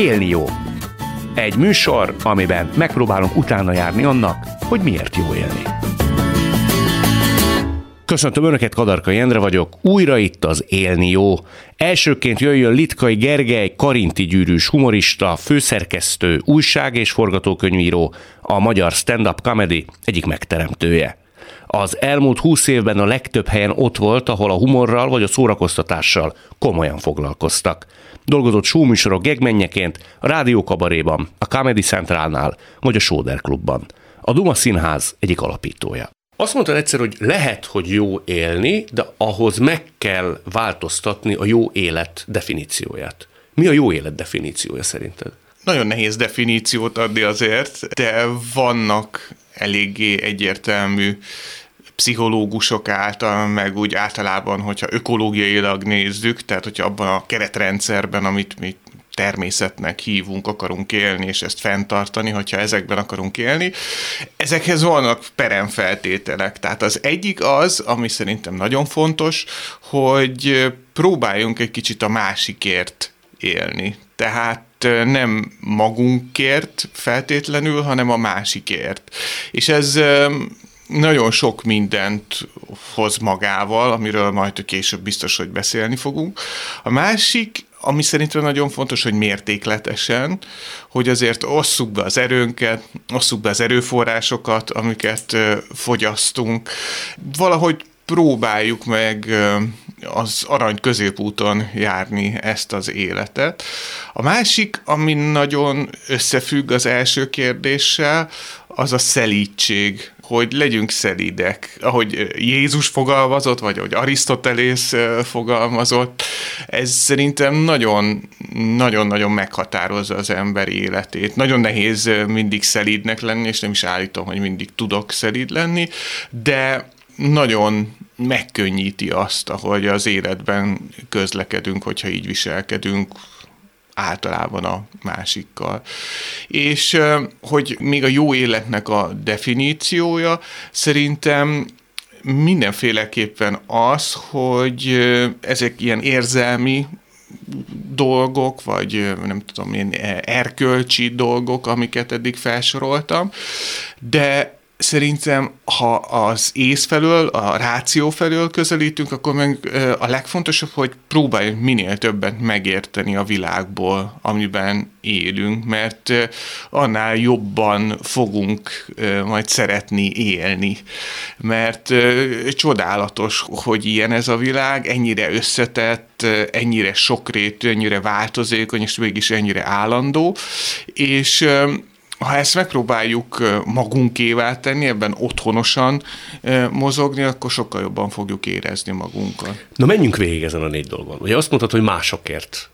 Élni jó. Egy műsor, amiben megpróbálunk utána járni annak, hogy miért jó élni. Köszöntöm Önöket, Kadarka Jendre vagyok, újra itt az Élni Jó. Elsőként jöjjön Litkai Gergely, karinti gyűrűs humorista, főszerkesztő, újság és forgatókönyvíró, a magyar stand-up comedy egyik megteremtője. Az elmúlt húsz évben a legtöbb helyen ott volt, ahol a humorral vagy a szórakoztatással komolyan foglalkoztak. Dolgozott showműsorok gegmennyeként a Rádiókabaréban, a Comedy Centrálnál vagy a Sóder Klubban. A Duma Színház egyik alapítója. Azt mondtad egyszer, hogy lehet, hogy jó élni, de ahhoz meg kell változtatni a jó élet definícióját. Mi a jó élet definíciója szerinted? Nagyon nehéz definíciót adni azért, de vannak eléggé egyértelmű pszichológusok által, meg úgy általában, hogyha ökológiailag nézzük, tehát hogyha abban a keretrendszerben, amit mi természetnek hívunk, akarunk élni, és ezt fenntartani, hogyha ezekben akarunk élni. Ezekhez vannak peremfeltételek. Tehát az egyik az, ami szerintem nagyon fontos, hogy próbáljunk egy kicsit a másikért élni. Tehát nem magunkért feltétlenül, hanem a másikért. És ez nagyon sok mindent hoz magával, amiről majd később biztos, hogy beszélni fogunk. A másik, ami szerintem nagyon fontos, hogy mértékletesen, hogy azért osszuk be az erőnket, osszuk be az erőforrásokat, amiket fogyasztunk. Valahogy próbáljuk meg az arany középúton járni ezt az életet. A másik, ami nagyon összefügg az első kérdéssel, az a szelítség, hogy legyünk szelídek. Ahogy Jézus fogalmazott, vagy ahogy Arisztotelész fogalmazott, ez szerintem nagyon, nagyon-nagyon meghatározza az ember életét. Nagyon nehéz mindig szelídnek lenni, és nem is állítom, hogy mindig tudok szelíd lenni, de nagyon megkönnyíti azt, ahogy az életben közlekedünk, hogyha így viselkedünk, általában a másikkal. És hogy még a jó életnek a definíciója szerintem mindenféleképpen az, hogy ezek ilyen érzelmi dolgok, vagy nem tudom, ilyen erkölcsi dolgok, amiket eddig felsoroltam, de szerintem, ha az ész felől, a ráció felől közelítünk, akkor meg a legfontosabb, hogy próbáljunk minél többet megérteni a világból, amiben élünk, mert annál jobban fogunk majd szeretni élni. Mert csodálatos, hogy ilyen ez a világ, ennyire összetett, ennyire sokrétű, ennyire változékony, és mégis ennyire állandó, és ha ezt megpróbáljuk magunkévá tenni, ebben otthonosan mozogni, akkor sokkal jobban fogjuk érezni magunkat. Na menjünk végig ezen a négy dolgon. Ugye azt mondtad, hogy másokért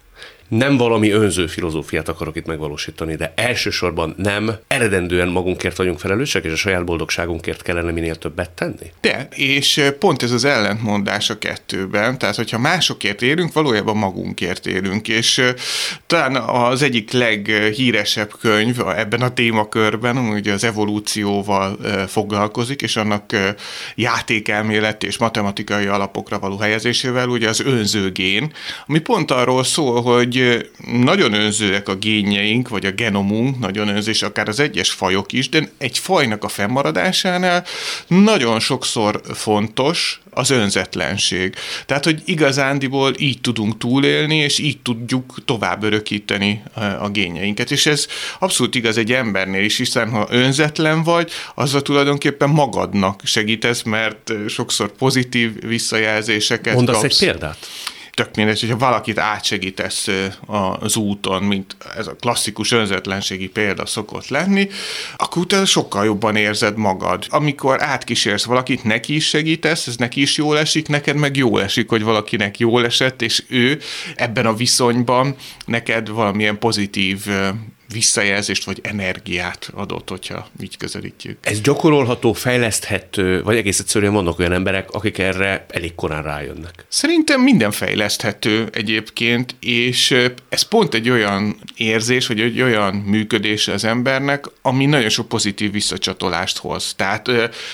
nem valami önző filozófiát akarok itt megvalósítani, de elsősorban nem eredendően magunkért vagyunk felelősek, és a saját boldogságunkért kellene minél többet tenni? De, és pont ez az ellentmondás a kettőben, tehát hogyha másokért élünk, valójában magunkért élünk, és talán az egyik leghíresebb könyv ebben a témakörben, ugye az evolúcióval foglalkozik, és annak játékelmélet és matematikai alapokra való helyezésével, ugye az önzőgén, ami pont arról szól, hogy hogy nagyon önzőek a génjeink, vagy a genomunk, nagyon önzés, akár az egyes fajok is, de egy fajnak a fennmaradásánál nagyon sokszor fontos az önzetlenség. Tehát, hogy igazándiból így tudunk túlélni, és így tudjuk tovább örökíteni a génjeinket. És ez abszolút igaz egy embernél is, hiszen ha önzetlen vagy, azzal tulajdonképpen magadnak segítesz, mert sokszor pozitív visszajelzéseket Mondasz kapsz. egy példát? Tök mindegy, hogyha valakit átsegítesz az úton, mint ez a klasszikus önzetlenségi példa szokott lenni, akkor utána sokkal jobban érzed magad. Amikor átkísérsz valakit, neki is segítesz, ez neki is jól esik, neked meg jól esik, hogy valakinek jól esett, és ő ebben a viszonyban neked valamilyen pozitív visszajelzést vagy energiát adott, hogyha így közelítjük. Ez gyakorolható, fejleszthető, vagy egész egyszerűen vannak olyan emberek, akik erre elég korán rájönnek? Szerintem minden fejleszthető egyébként, és ez pont egy olyan érzés, vagy egy olyan működés az embernek, ami nagyon sok pozitív visszacsatolást hoz. Tehát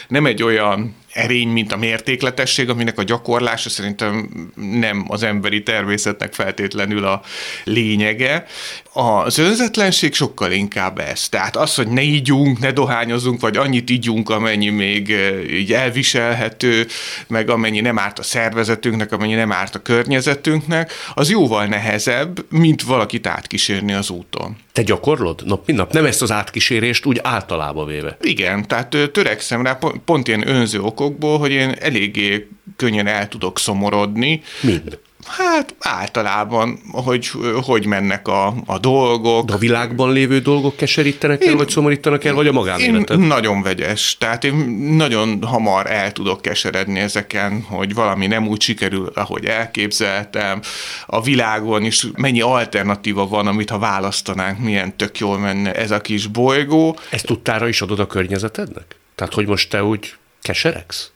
nem egy olyan erény, mint a mértékletesség, aminek a gyakorlása szerintem nem az emberi természetnek feltétlenül a lényege. Az önzetlenség sokkal inkább ez. Tehát az, hogy ne ígyunk, ne dohányozunk, vagy annyit ígyunk, amennyi még így elviselhető, meg amennyi nem árt a szervezetünknek, amennyi nem árt a környezetünknek, az jóval nehezebb, mint valakit átkísérni az úton. Te gyakorlod nap mint nap? Nem ezt az átkísérést úgy általában véve? Igen, tehát törekszem rá pont ilyen önző okokból, hogy én eléggé könnyen el tudok szomorodni. Mind? Hát általában, hogy hogy mennek a, a dolgok. De a világban lévő dolgok keserítenek én, el, vagy szomorítanak el, vagy a magánéleted? Én nagyon vegyes, tehát én nagyon hamar el tudok keseredni ezeken, hogy valami nem úgy sikerül, ahogy elképzeltem. A világon is mennyi alternatíva van, amit ha választanánk, milyen tök jól menne ez a kis bolygó. Ezt tudtára is adod a környezetednek? Tehát, hogy most te úgy keseregsz?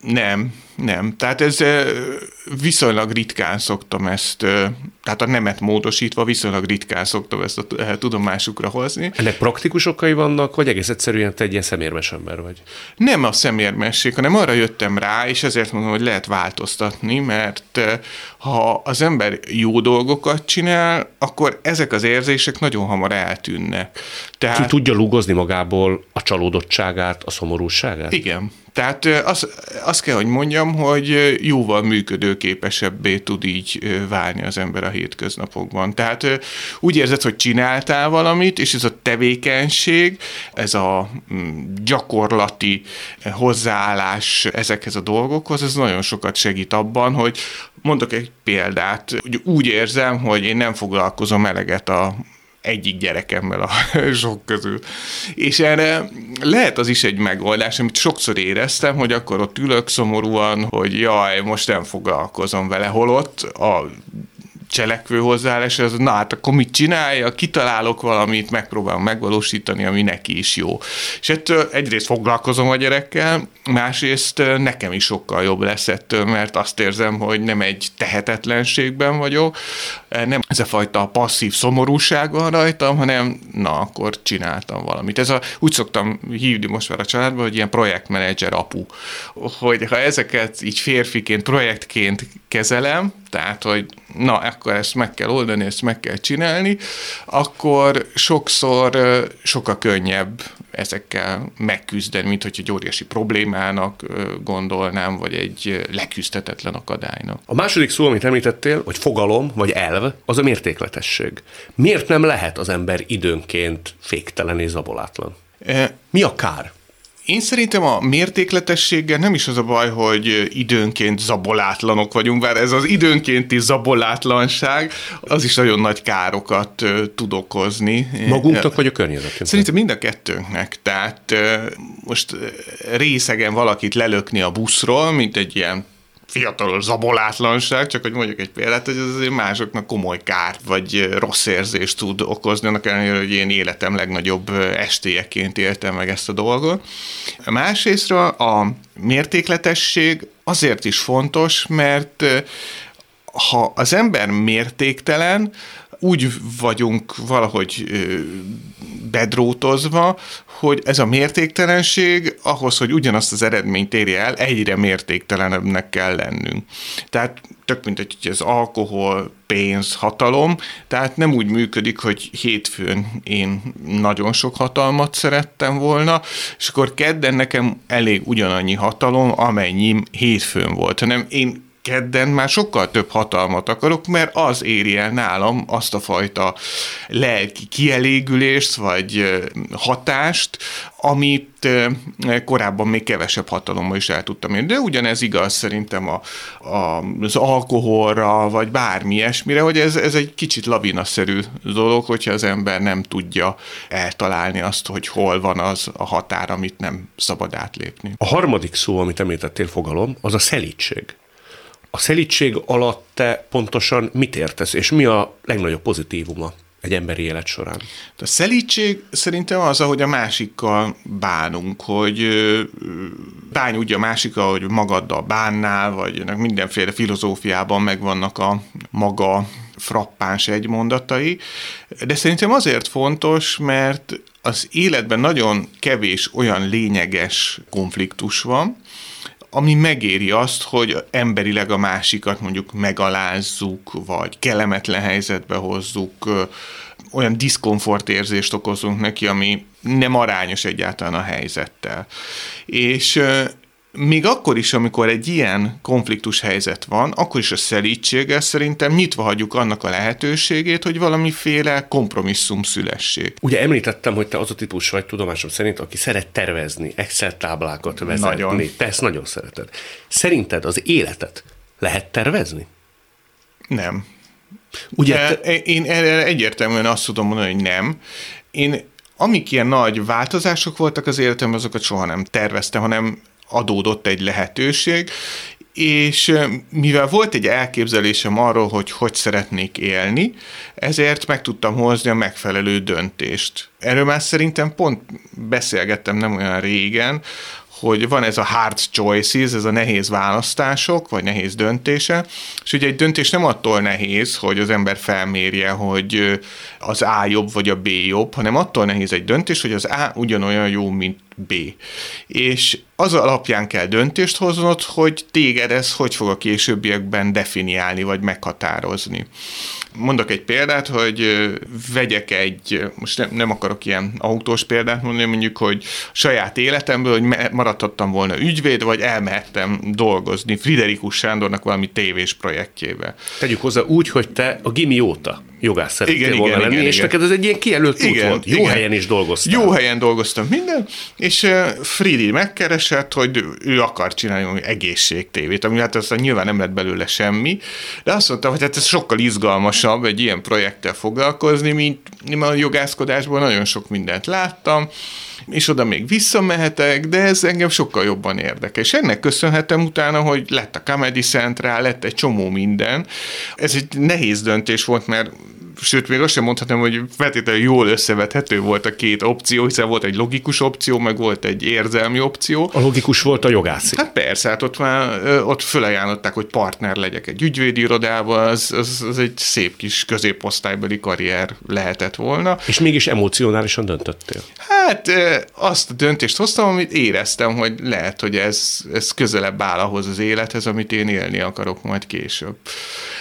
Nem, nem. Tehát ez viszonylag ritkán szoktam ezt, tehát a nemet módosítva viszonylag ritkán szoktam ezt a tudomásukra hozni. Ennek praktikus okai vannak, vagy egész egyszerűen te egy ilyen szemérmes ember vagy? Nem a szemérmesség, hanem arra jöttem rá, és ezért mondom, hogy lehet változtatni, mert ha az ember jó dolgokat csinál, akkor ezek az érzések nagyon hamar eltűnnek. Tehát... Tudja lugozni magából a csalódottságát, a szomorúságát? Igen. Tehát azt, azt kell, hogy mondjam, hogy jóval működőképesebbé tud így válni az ember a hétköznapokban. Tehát úgy érzed, hogy csináltál valamit, és ez a tevékenység, ez a mm, gyakorlati hozzáállás ezekhez a dolgokhoz, ez nagyon sokat segít abban, hogy mondok egy példát, úgy érzem, hogy én nem foglalkozom eleget a egyik gyerekemmel a sok közül. És erre lehet az is egy megoldás, amit sokszor éreztem, hogy akkor ott ülök szomorúan, hogy jaj, most nem foglalkozom vele, holott a cselekvő hozzáállás, az na hát akkor mit csinálja, kitalálok valamit, megpróbálom megvalósítani, ami neki is jó. És ettől egyrészt foglalkozom a gyerekkel, másrészt nekem is sokkal jobb lesz ettől, mert azt érzem, hogy nem egy tehetetlenségben vagyok, nem ez a fajta passzív szomorúság van rajtam, hanem na, akkor csináltam valamit. Ez a, úgy szoktam hívni most már a családban, hogy ilyen projektmenedzser apu, hogy ha ezeket így férfiként, projektként kezelem, tehát, hogy na, akkor ezt meg kell oldani, ezt meg kell csinálni, akkor sokszor sokkal könnyebb ezekkel megküzdeni, mint hogy egy óriási problémának gondolnám, vagy egy leküzdhetetlen akadálynak. A második szó, amit említettél, hogy fogalom, vagy elv, az a mértékletesség. Miért nem lehet az ember időnként féktelen és zabolátlan? Mi a kár? Én szerintem a mértékletességgel nem is az a baj, hogy időnként zabolátlanok vagyunk, bár ez az időnkénti zabolátlanság, az is nagyon nagy károkat tud okozni. Magunknak vagy a környezetünknek? Szerintem mind a kettőnknek. Tehát most részegen valakit lelökni a buszról, mint egy ilyen fiatalos zabolátlanság, csak hogy mondjuk egy példát, hogy ez azért másoknak komoly kárt vagy rossz érzést tud okozni, annak ellenére, hogy én életem legnagyobb estélyeként éltem meg ezt a dolgot. Másrésztről a mértékletesség azért is fontos, mert ha az ember mértéktelen, úgy vagyunk valahogy bedrótozva, hogy ez a mértéktelenség ahhoz, hogy ugyanazt az eredményt érje el, egyre mértéktelenebbnek kell lennünk. Tehát tök mint egy az alkohol, pénz, hatalom, tehát nem úgy működik, hogy hétfőn én nagyon sok hatalmat szerettem volna, és akkor kedden nekem elég ugyanannyi hatalom, amennyi hétfőn volt, hanem én kedden már sokkal több hatalmat akarok, mert az éri el nálam azt a fajta lelki kielégülést, vagy hatást, amit korábban még kevesebb hatalommal is el tudtam érni. De ugyanez igaz szerintem a, a, az alkoholra, vagy bármi ilyesmire, hogy ez, ez egy kicsit lavinaszerű dolog, hogyha az ember nem tudja eltalálni azt, hogy hol van az a határ, amit nem szabad átlépni. A harmadik szó, amit említettél fogalom, az a szelítség. A szelítség alatt te pontosan mit értesz, és mi a legnagyobb pozitívuma egy emberi élet során? A szelítség szerintem az, ahogy a másikkal bánunk, hogy bánj úgy a másikkal, hogy magaddal bánnál, vagy mindenféle filozófiában megvannak a maga frappáns egymondatai, de szerintem azért fontos, mert az életben nagyon kevés olyan lényeges konfliktus van, ami megéri azt, hogy emberileg a másikat mondjuk megalázzuk, vagy kellemetlen helyzetbe hozzuk, olyan diszkomfort érzést okozunk neki, ami nem arányos egyáltalán a helyzettel. És még akkor is, amikor egy ilyen konfliktus helyzet van, akkor is a szelítséggel szerintem nyitva hagyjuk annak a lehetőségét, hogy valamiféle kompromisszum szülessék. Ugye említettem, hogy te az a típus vagy tudomásom szerint, aki szeret tervezni, Excel táblákat vezetni. Nagyon. Te ezt nagyon szereted. Szerinted az életet lehet tervezni? Nem. Ugye te... Én erre egyértelműen azt tudom mondani, hogy nem. Én amik ilyen nagy változások voltak az életemben, azokat soha nem terveztem, hanem adódott egy lehetőség, és mivel volt egy elképzelésem arról, hogy hogy szeretnék élni, ezért meg tudtam hozni a megfelelő döntést. Erről már szerintem pont beszélgettem nem olyan régen, hogy van ez a hard choices, ez a nehéz választások, vagy nehéz döntése, és ugye egy döntés nem attól nehéz, hogy az ember felmérje, hogy az A jobb, vagy a B jobb, hanem attól nehéz egy döntés, hogy az A ugyanolyan jó, mint B. És az alapján kell döntést hoznod, hogy téged ez hogy fog a későbbiekben definiálni, vagy meghatározni. Mondok egy példát, hogy vegyek egy, most nem, nem akarok ilyen autós példát mondani, mondjuk, hogy saját életemből, hogy maradhattam volna ügyvéd, vagy elmehettem dolgozni Friderikus Sándornak valami tévés projektjébe. Tegyük hozzá úgy, hogy te a gimi óta jogász szerettél igen, volna igen, lenni, igen, és igen. neked ez egy ilyen kijelölt igen, út volt. Jó igen. helyen is dolgoztam. Jó helyen dolgoztam minden, és Fridi megkeresett, hogy ő akar csinálni egészségtévét, ami hát aztán nyilván nem lett belőle semmi, de azt mondta, hogy hát ez sokkal izgalmasabb egy ilyen projekttel foglalkozni, mint a jogászkodásból nagyon sok mindent láttam, és oda még visszamehetek, de ez engem sokkal jobban érdekel. És ennek köszönhetem utána, hogy lett a Comedy Central, lett egy csomó minden. Ez egy nehéz döntés volt, mert sőt, még azt sem mondhatom, hogy feltétlenül jól összevethető volt a két opció, hiszen volt egy logikus opció, meg volt egy érzelmi opció. A logikus volt a jogászi. Hát persze, hát ott már ott fölajánlották, hogy partner legyek egy ügyvédi irodával, az, az, az egy szép kis középosztálybeli karrier lehetett volna. És mégis emocionálisan döntöttél? Hát azt a döntést hoztam, amit éreztem, hogy lehet, hogy ez, ez közelebb áll ahhoz az élethez, amit én élni akarok majd később.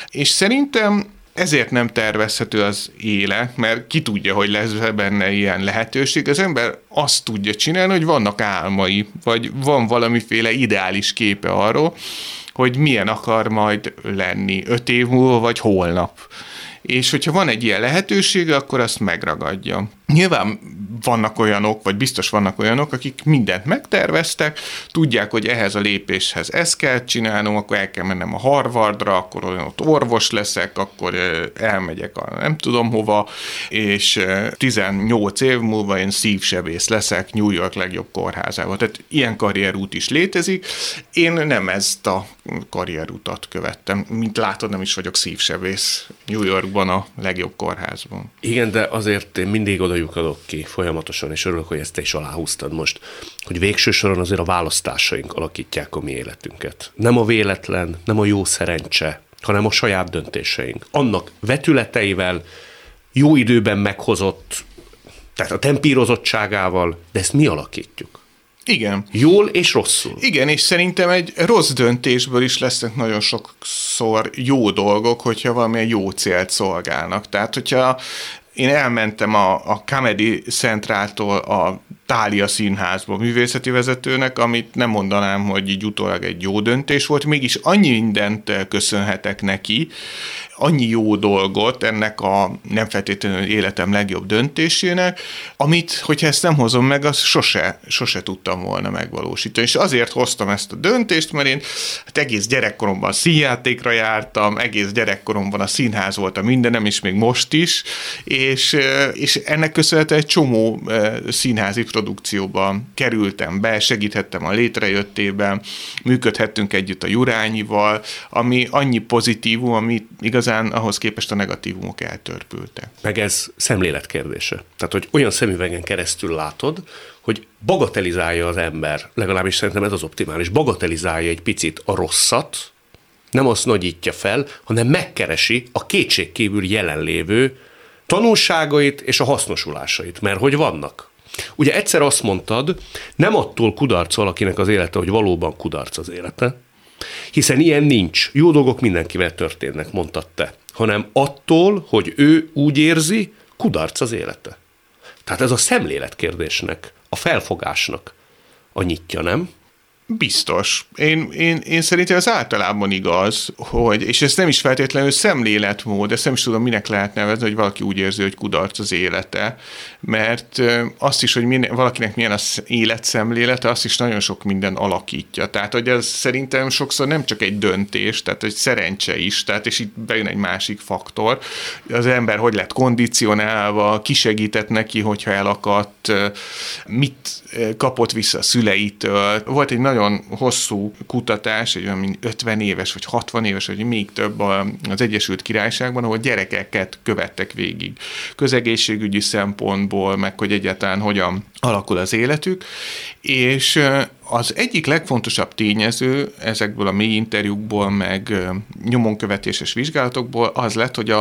És szerintem ezért nem tervezhető az éle, mert ki tudja, hogy lesz benne ilyen lehetőség. Az ember azt tudja csinálni, hogy vannak álmai, vagy van valamiféle ideális képe arról, hogy milyen akar majd lenni öt év múlva, vagy holnap. És hogyha van egy ilyen lehetősége, akkor azt megragadja. Nyilván vannak olyanok, vagy biztos vannak olyanok, akik mindent megterveztek, tudják, hogy ehhez a lépéshez ezt kell csinálnom, akkor el kell mennem a Harvardra, akkor olyan ott orvos leszek, akkor elmegyek a nem tudom hova, és 18 év múlva én szívsebész leszek New York legjobb kórházában. Tehát ilyen karrierút is létezik. Én nem ezt a karrierutat követtem. Mint látod, nem is vagyok szívsebész New Yorkban a legjobb kórházban. Igen, de azért én mindig oda lyukadok ki folyamatosan, és örülök, hogy ezt te is aláhúztad most, hogy végső soron azért a választásaink alakítják a mi életünket. Nem a véletlen, nem a jó szerencse, hanem a saját döntéseink. Annak vetületeivel, jó időben meghozott, tehát a tempírozottságával, de ezt mi alakítjuk. Igen. Jól és rosszul. Igen, és szerintem egy rossz döntésből is lesznek nagyon sokszor jó dolgok, hogyha valamilyen jó célt szolgálnak. Tehát, hogyha én elmentem a, a Comedy Centráltól a Tália Színházba művészeti vezetőnek, amit nem mondanám, hogy így utólag egy jó döntés volt, mégis annyi mindent köszönhetek neki, annyi jó dolgot ennek a nem feltétlenül életem legjobb döntésének, amit, hogyha ezt nem hozom meg, azt sose, sose tudtam volna megvalósítani. És azért hoztam ezt a döntést, mert én hát egész gyerekkoromban színjátékra jártam, egész gyerekkoromban a színház volt a mindenem, és még most is, és, és ennek köszönhetően egy csomó színházi produkcióban kerültem be, segíthettem a létrejöttében, működhettünk együtt a Jurányival, ami annyi pozitívum, ami igazán ahhoz képest a negatívumok eltörpültek. Meg ez szemlélet kérdése. Tehát, hogy olyan szemüvegen keresztül látod, hogy bagatelizálja az ember, legalábbis szerintem ez az optimális, bagatelizálja egy picit a rosszat, nem azt nagyítja fel, hanem megkeresi a kétségkívül jelenlévő tanulságait és a hasznosulásait, mert hogy vannak. Ugye egyszer azt mondtad, nem attól kudarc valakinek az élete, hogy valóban kudarc az élete, hiszen ilyen nincs. Jó dolgok mindenkivel történnek, mondtad te, hanem attól, hogy ő úgy érzi, kudarc az élete. Tehát ez a szemlélet kérdésnek, a felfogásnak a nyitja, nem? Biztos. Én, én, én szerintem az általában igaz, hogy, és ez nem is feltétlenül szemléletmód, ezt nem is tudom, minek lehet nevezni, hogy valaki úgy érzi, hogy kudarc az élete, mert azt is, hogy min, valakinek milyen az életszemlélete, azt is nagyon sok minden alakítja. Tehát, hogy ez szerintem sokszor nem csak egy döntés, tehát egy szerencse is, tehát és itt bejön egy másik faktor. Az ember hogy lett kondicionálva, kisegített neki, hogyha elakadt, mit kapott vissza a szüleitől. Volt egy nagyon nagyon hosszú kutatás, egy olyan 50 éves vagy 60 éves, vagy még több az Egyesült Királyságban, ahol gyerekeket követtek végig. Közegészségügyi szempontból, meg hogy egyáltalán hogyan alakul az életük, és az egyik legfontosabb tényező ezekből a mély interjúkból, meg nyomonkövetéses vizsgálatokból az lett, hogy a,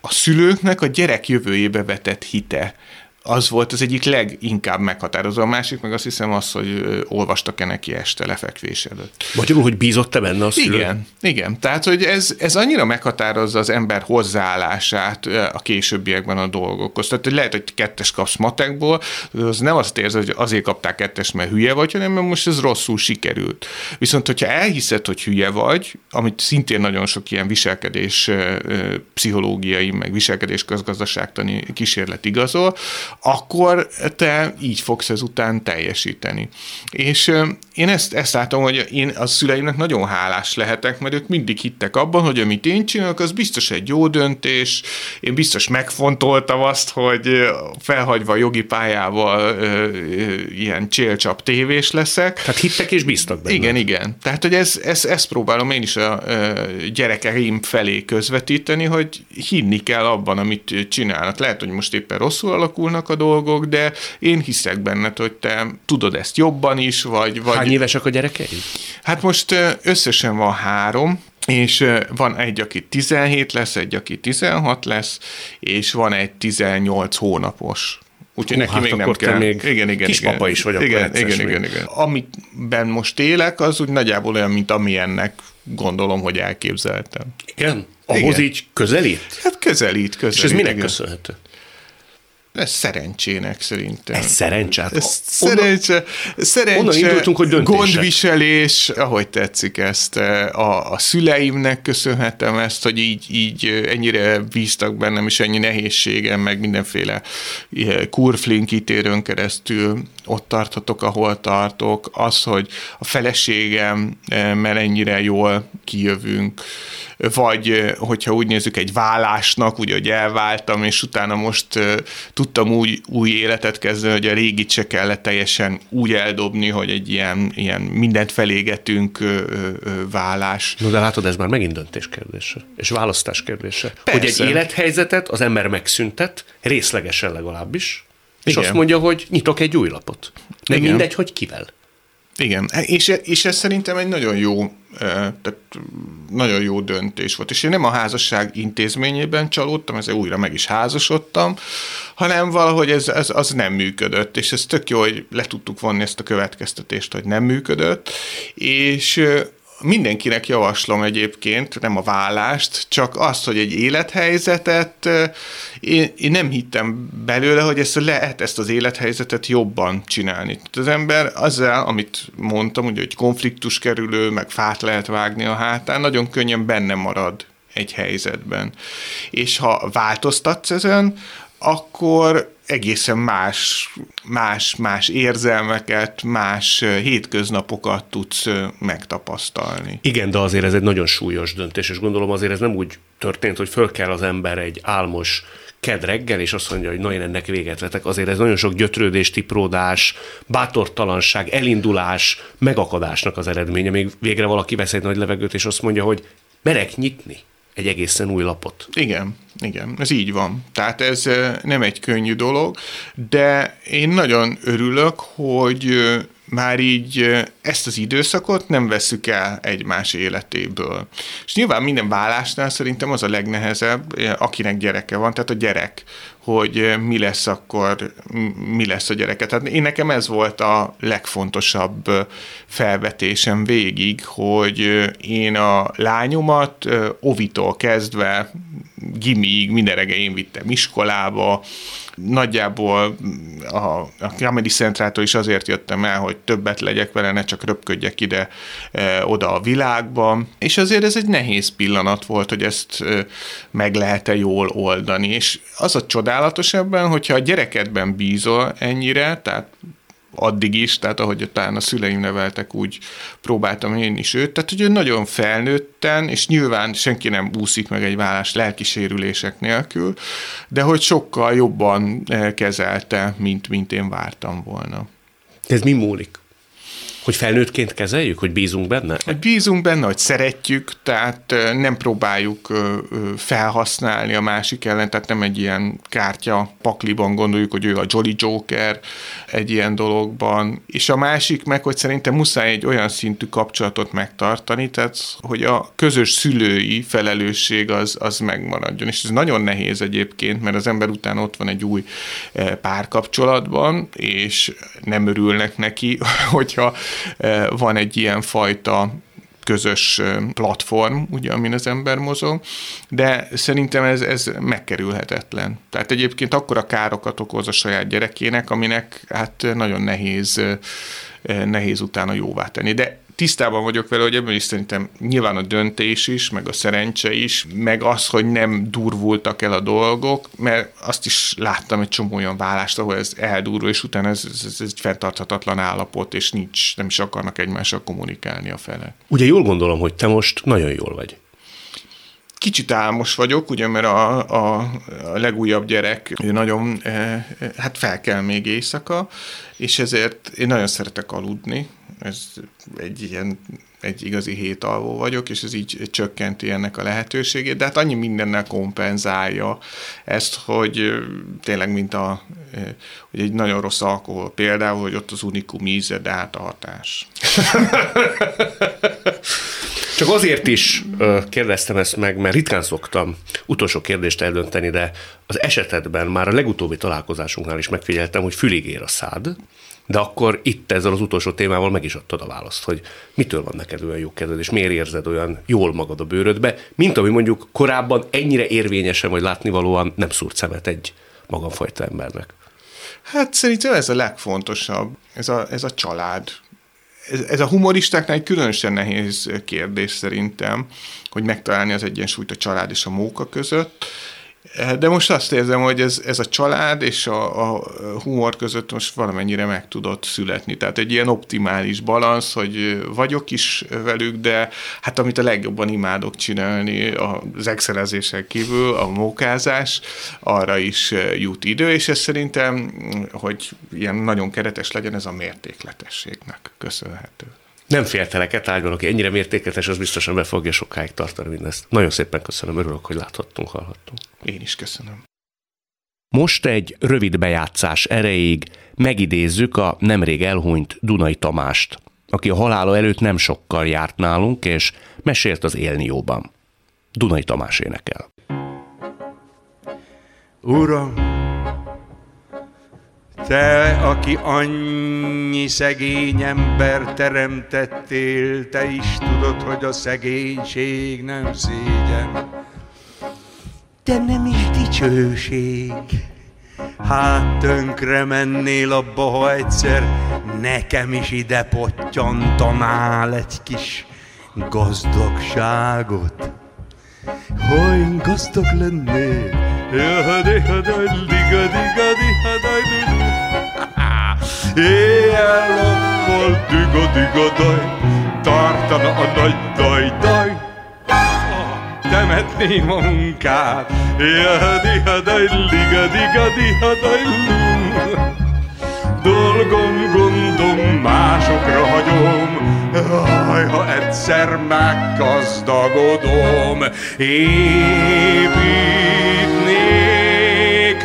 a szülőknek a gyerek jövőjébe vetett hite az volt az egyik leginkább meghatározó. A másik meg azt hiszem az, hogy olvastak-e neki este lefekvés előtt. Magyarul, hogy bízott-e benne a szülő? Igen, igen. Tehát, hogy ez, ez annyira meghatározza az ember hozzáállását a későbbiekben a dolgokhoz. Tehát, hogy lehet, hogy kettes kapsz matekból, az nem azt érzed, hogy azért kapták kettes, mert hülye vagy, hanem mert most ez rosszul sikerült. Viszont, hogyha elhiszed, hogy hülye vagy, amit szintén nagyon sok ilyen viselkedés pszichológiai, meg viselkedés közgazdaságtani kísérlet igazol, akkor te így fogsz ezután teljesíteni. És én ezt, ezt látom, hogy én a szüleimnek nagyon hálás lehetek, mert ők mindig hittek abban, hogy amit én csinálok, az biztos egy jó döntés, én biztos megfontoltam azt, hogy felhagyva a jogi pályával ilyen csélcsap tévés leszek. Tehát hittek és bíztak benne. Igen, igen. Tehát, hogy ez, ez, ezt próbálom én is a gyerekeim felé közvetíteni, hogy hinni kell abban, amit csinálnak. Lehet, hogy most éppen rosszul alakulnak a dolgok, de én hiszek benned, hogy te tudod ezt jobban is, vagy... vagy... Hány évesek a gyerekei? Hát most összesen van három, és van egy, aki 17 lesz, egy, aki 16 lesz, és van egy 18 hónapos. Úgyhogy neki hát még nem kell. Még igen, igen, Kispapa igen. is vagyok. Igen, igen, igen, igen. Amiben most élek, az úgy nagyjából olyan, mint amilyennek gondolom, hogy elképzeltem. Igen? Ahhoz igen. így közelít? Hát közelít, közelít. És ez minek igen. köszönhető? Ez szerencsének szerintem. Ez szerencse? Hát ez szerencse, szerencse onnan indultunk, hogy döntések. gondviselés, ahogy tetszik ezt. A, a szüleimnek köszönhetem ezt, hogy így, így ennyire bíztak bennem, és ennyi nehézségem, meg mindenféle kurflink ítérőn keresztül ott tarthatok, ahol tartok. Az, hogy a feleségem, mert ennyire jól kijövünk, vagy hogyha úgy nézzük egy vállásnak, ugye, hogy elváltam, és utána most tudtam úgy új életet kezdeni, hogy a régit se kellett teljesen úgy eldobni, hogy egy ilyen, ilyen mindent felégetünk vállás. No, de látod, ez már megint döntés kérdése, és választás kérdése. Persze. Hogy egy élethelyzetet az ember megszüntet, részlegesen legalábbis, és Igen. azt mondja, hogy nyitok egy új lapot. Nem Igen. mindegy, hogy kivel. Igen, és, és ez szerintem egy nagyon jó, tehát nagyon jó döntés volt. És én nem a házasság intézményében csalódtam, ezzel újra meg is házasodtam, hanem valahogy ez, ez az nem működött, és ez tök jó, hogy le tudtuk vonni ezt a következtetést, hogy nem működött, és mindenkinek javaslom egyébként, nem a vállást, csak azt, hogy egy élethelyzetet, én, én nem hittem belőle, hogy ezt lehet ezt az élethelyzetet jobban csinálni. Az ember azzal, amit mondtam, ugye, hogy konfliktus kerülő, meg fát lehet vágni a hátán, nagyon könnyen benne marad egy helyzetben. És ha változtatsz ezen, akkor egészen más, más, más érzelmeket, más hétköznapokat tudsz megtapasztalni. Igen, de azért ez egy nagyon súlyos döntés, és gondolom azért ez nem úgy történt, hogy föl kell az ember egy álmos ked reggel, és azt mondja, hogy na én ennek véget vetek. Azért ez nagyon sok gyötrődés, tipródás, bátortalanság, elindulás, megakadásnak az eredménye. Még végre valaki vesz egy nagy levegőt, és azt mondja, hogy merek nyitni egy egészen új lapot. Igen, igen, ez így van. Tehát ez nem egy könnyű dolog, de én nagyon örülök, hogy már így ezt az időszakot nem veszük el egymás életéből. És nyilván minden vállásnál szerintem az a legnehezebb, akinek gyereke van, tehát a gyerek, hogy mi lesz akkor, mi lesz a gyereke. Tehát én nekem ez volt a legfontosabb felvetésem végig, hogy én a lányomat ovitól kezdve gimiig minden reggel én vittem iskolába, Nagyjából a, a Comedy Centrától is azért jöttem el, hogy többet legyek vele, ne csak röpködjek ide, e, oda a világba. És azért ez egy nehéz pillanat volt, hogy ezt e, meg lehet-e jól oldani. És az a csodálatos ebben, hogyha a gyerekedben bízol ennyire, tehát addig is, tehát ahogy talán a szüleim neveltek, úgy próbáltam én is őt, tehát hogy ő nagyon felnőtten, és nyilván senki nem úszik meg egy vállás lelkisérülések nélkül, de hogy sokkal jobban eh, kezelte, mint, mint én vártam volna. Ez mi múlik? Hogy felnőttként kezeljük, hogy bízunk benne? Hogy bízunk benne, hogy szeretjük, tehát nem próbáljuk felhasználni a másik ellen, tehát nem egy ilyen kártya pakliban gondoljuk, hogy ő a Jolly Joker egy ilyen dologban. És a másik meg, hogy szerintem muszáj egy olyan szintű kapcsolatot megtartani, tehát hogy a közös szülői felelősség az, az megmaradjon. És ez nagyon nehéz egyébként, mert az ember után ott van egy új párkapcsolatban, és nem örülnek neki, hogyha van egy ilyen fajta közös platform, ugye, amin az ember mozog, de szerintem ez, ez megkerülhetetlen. Tehát egyébként akkora károkat okoz a saját gyerekének, aminek hát nagyon nehéz, nehéz utána jóvá tenni. De tisztában vagyok vele, hogy ebben is szerintem nyilván a döntés is, meg a szerencse is, meg az, hogy nem durvultak el a dolgok, mert azt is láttam egy csomó olyan vállást, ahol ez eldurul, és utána ez, ez, ez egy fenntarthatatlan állapot, és nincs, nem is akarnak egymással kommunikálni a fele. Ugye jól gondolom, hogy te most nagyon jól vagy. Kicsit álmos vagyok, ugye, mert a, a, a legújabb gyerek nagyon, e, hát fel kell még éjszaka, és ezért én nagyon szeretek aludni, ez egy ilyen egy igazi hétalvó vagyok, és ez így csökkenti ennek a lehetőségét, de hát annyi mindennel kompenzálja ezt, hogy tényleg, mint a, hogy egy nagyon rossz alkohol például, hogy ott az unikum íze, de hát a hatás. Csak azért is kérdeztem ezt meg, mert ritkán szoktam utolsó kérdést eldönteni, de az esetedben már a legutóbbi találkozásunknál is megfigyeltem, hogy fülig ér a szád, de akkor itt ezzel az utolsó témával meg is adtad a választ, hogy mitől van neked olyan jó kedved, és miért érzed olyan jól magad a bőrödbe, mint ami mondjuk korábban ennyire érvényesen, vagy látnivalóan nem szúrt szemet egy magamfajta embernek. Hát szerintem ez a legfontosabb, ez a, ez a család. Ez, ez a humoristáknál egy különösen nehéz kérdés szerintem, hogy megtalálni az egyensúlyt a család és a móka között de most azt érzem, hogy ez, ez a család és a, a humor között most valamennyire meg tudott születni. Tehát egy ilyen optimális balansz, hogy vagyok is velük, de hát amit a legjobban imádok csinálni az excelezésen kívül, a mókázás, arra is jut idő, és ez szerintem, hogy ilyen nagyon keretes legyen, ez a mértékletességnek köszönhető. Nem féltelek e tárgyban, aki ennyire mértéketes, az biztosan be fogja sokáig tartani mindezt. Nagyon szépen köszönöm, örülök, hogy láthattunk, hallhattunk. Én is köszönöm. Most egy rövid bejátszás erejéig megidézzük a nemrég elhunyt Dunai Tamást, aki a halála előtt nem sokkal járt nálunk, és mesélt az élnióban. Dunai Tamás énekel. Uram, te, aki annyi szegény ember teremtettél, te is tudod, hogy a szegénység nem szégyen, de nem is dicsőség. Hát tönkre mennél abba, ha egyszer nekem is ide pottyantanál egy kis gazdagságot. Gazdag hadaj, ligadi gadi hadaj, Éjjel-nappal düga-düga-daj, tartana a nagy daj-daj, temetném a munkát. Dolgom, gondom, másokra hagyom, Jaj, ha egyszer meggazdagodom, építnék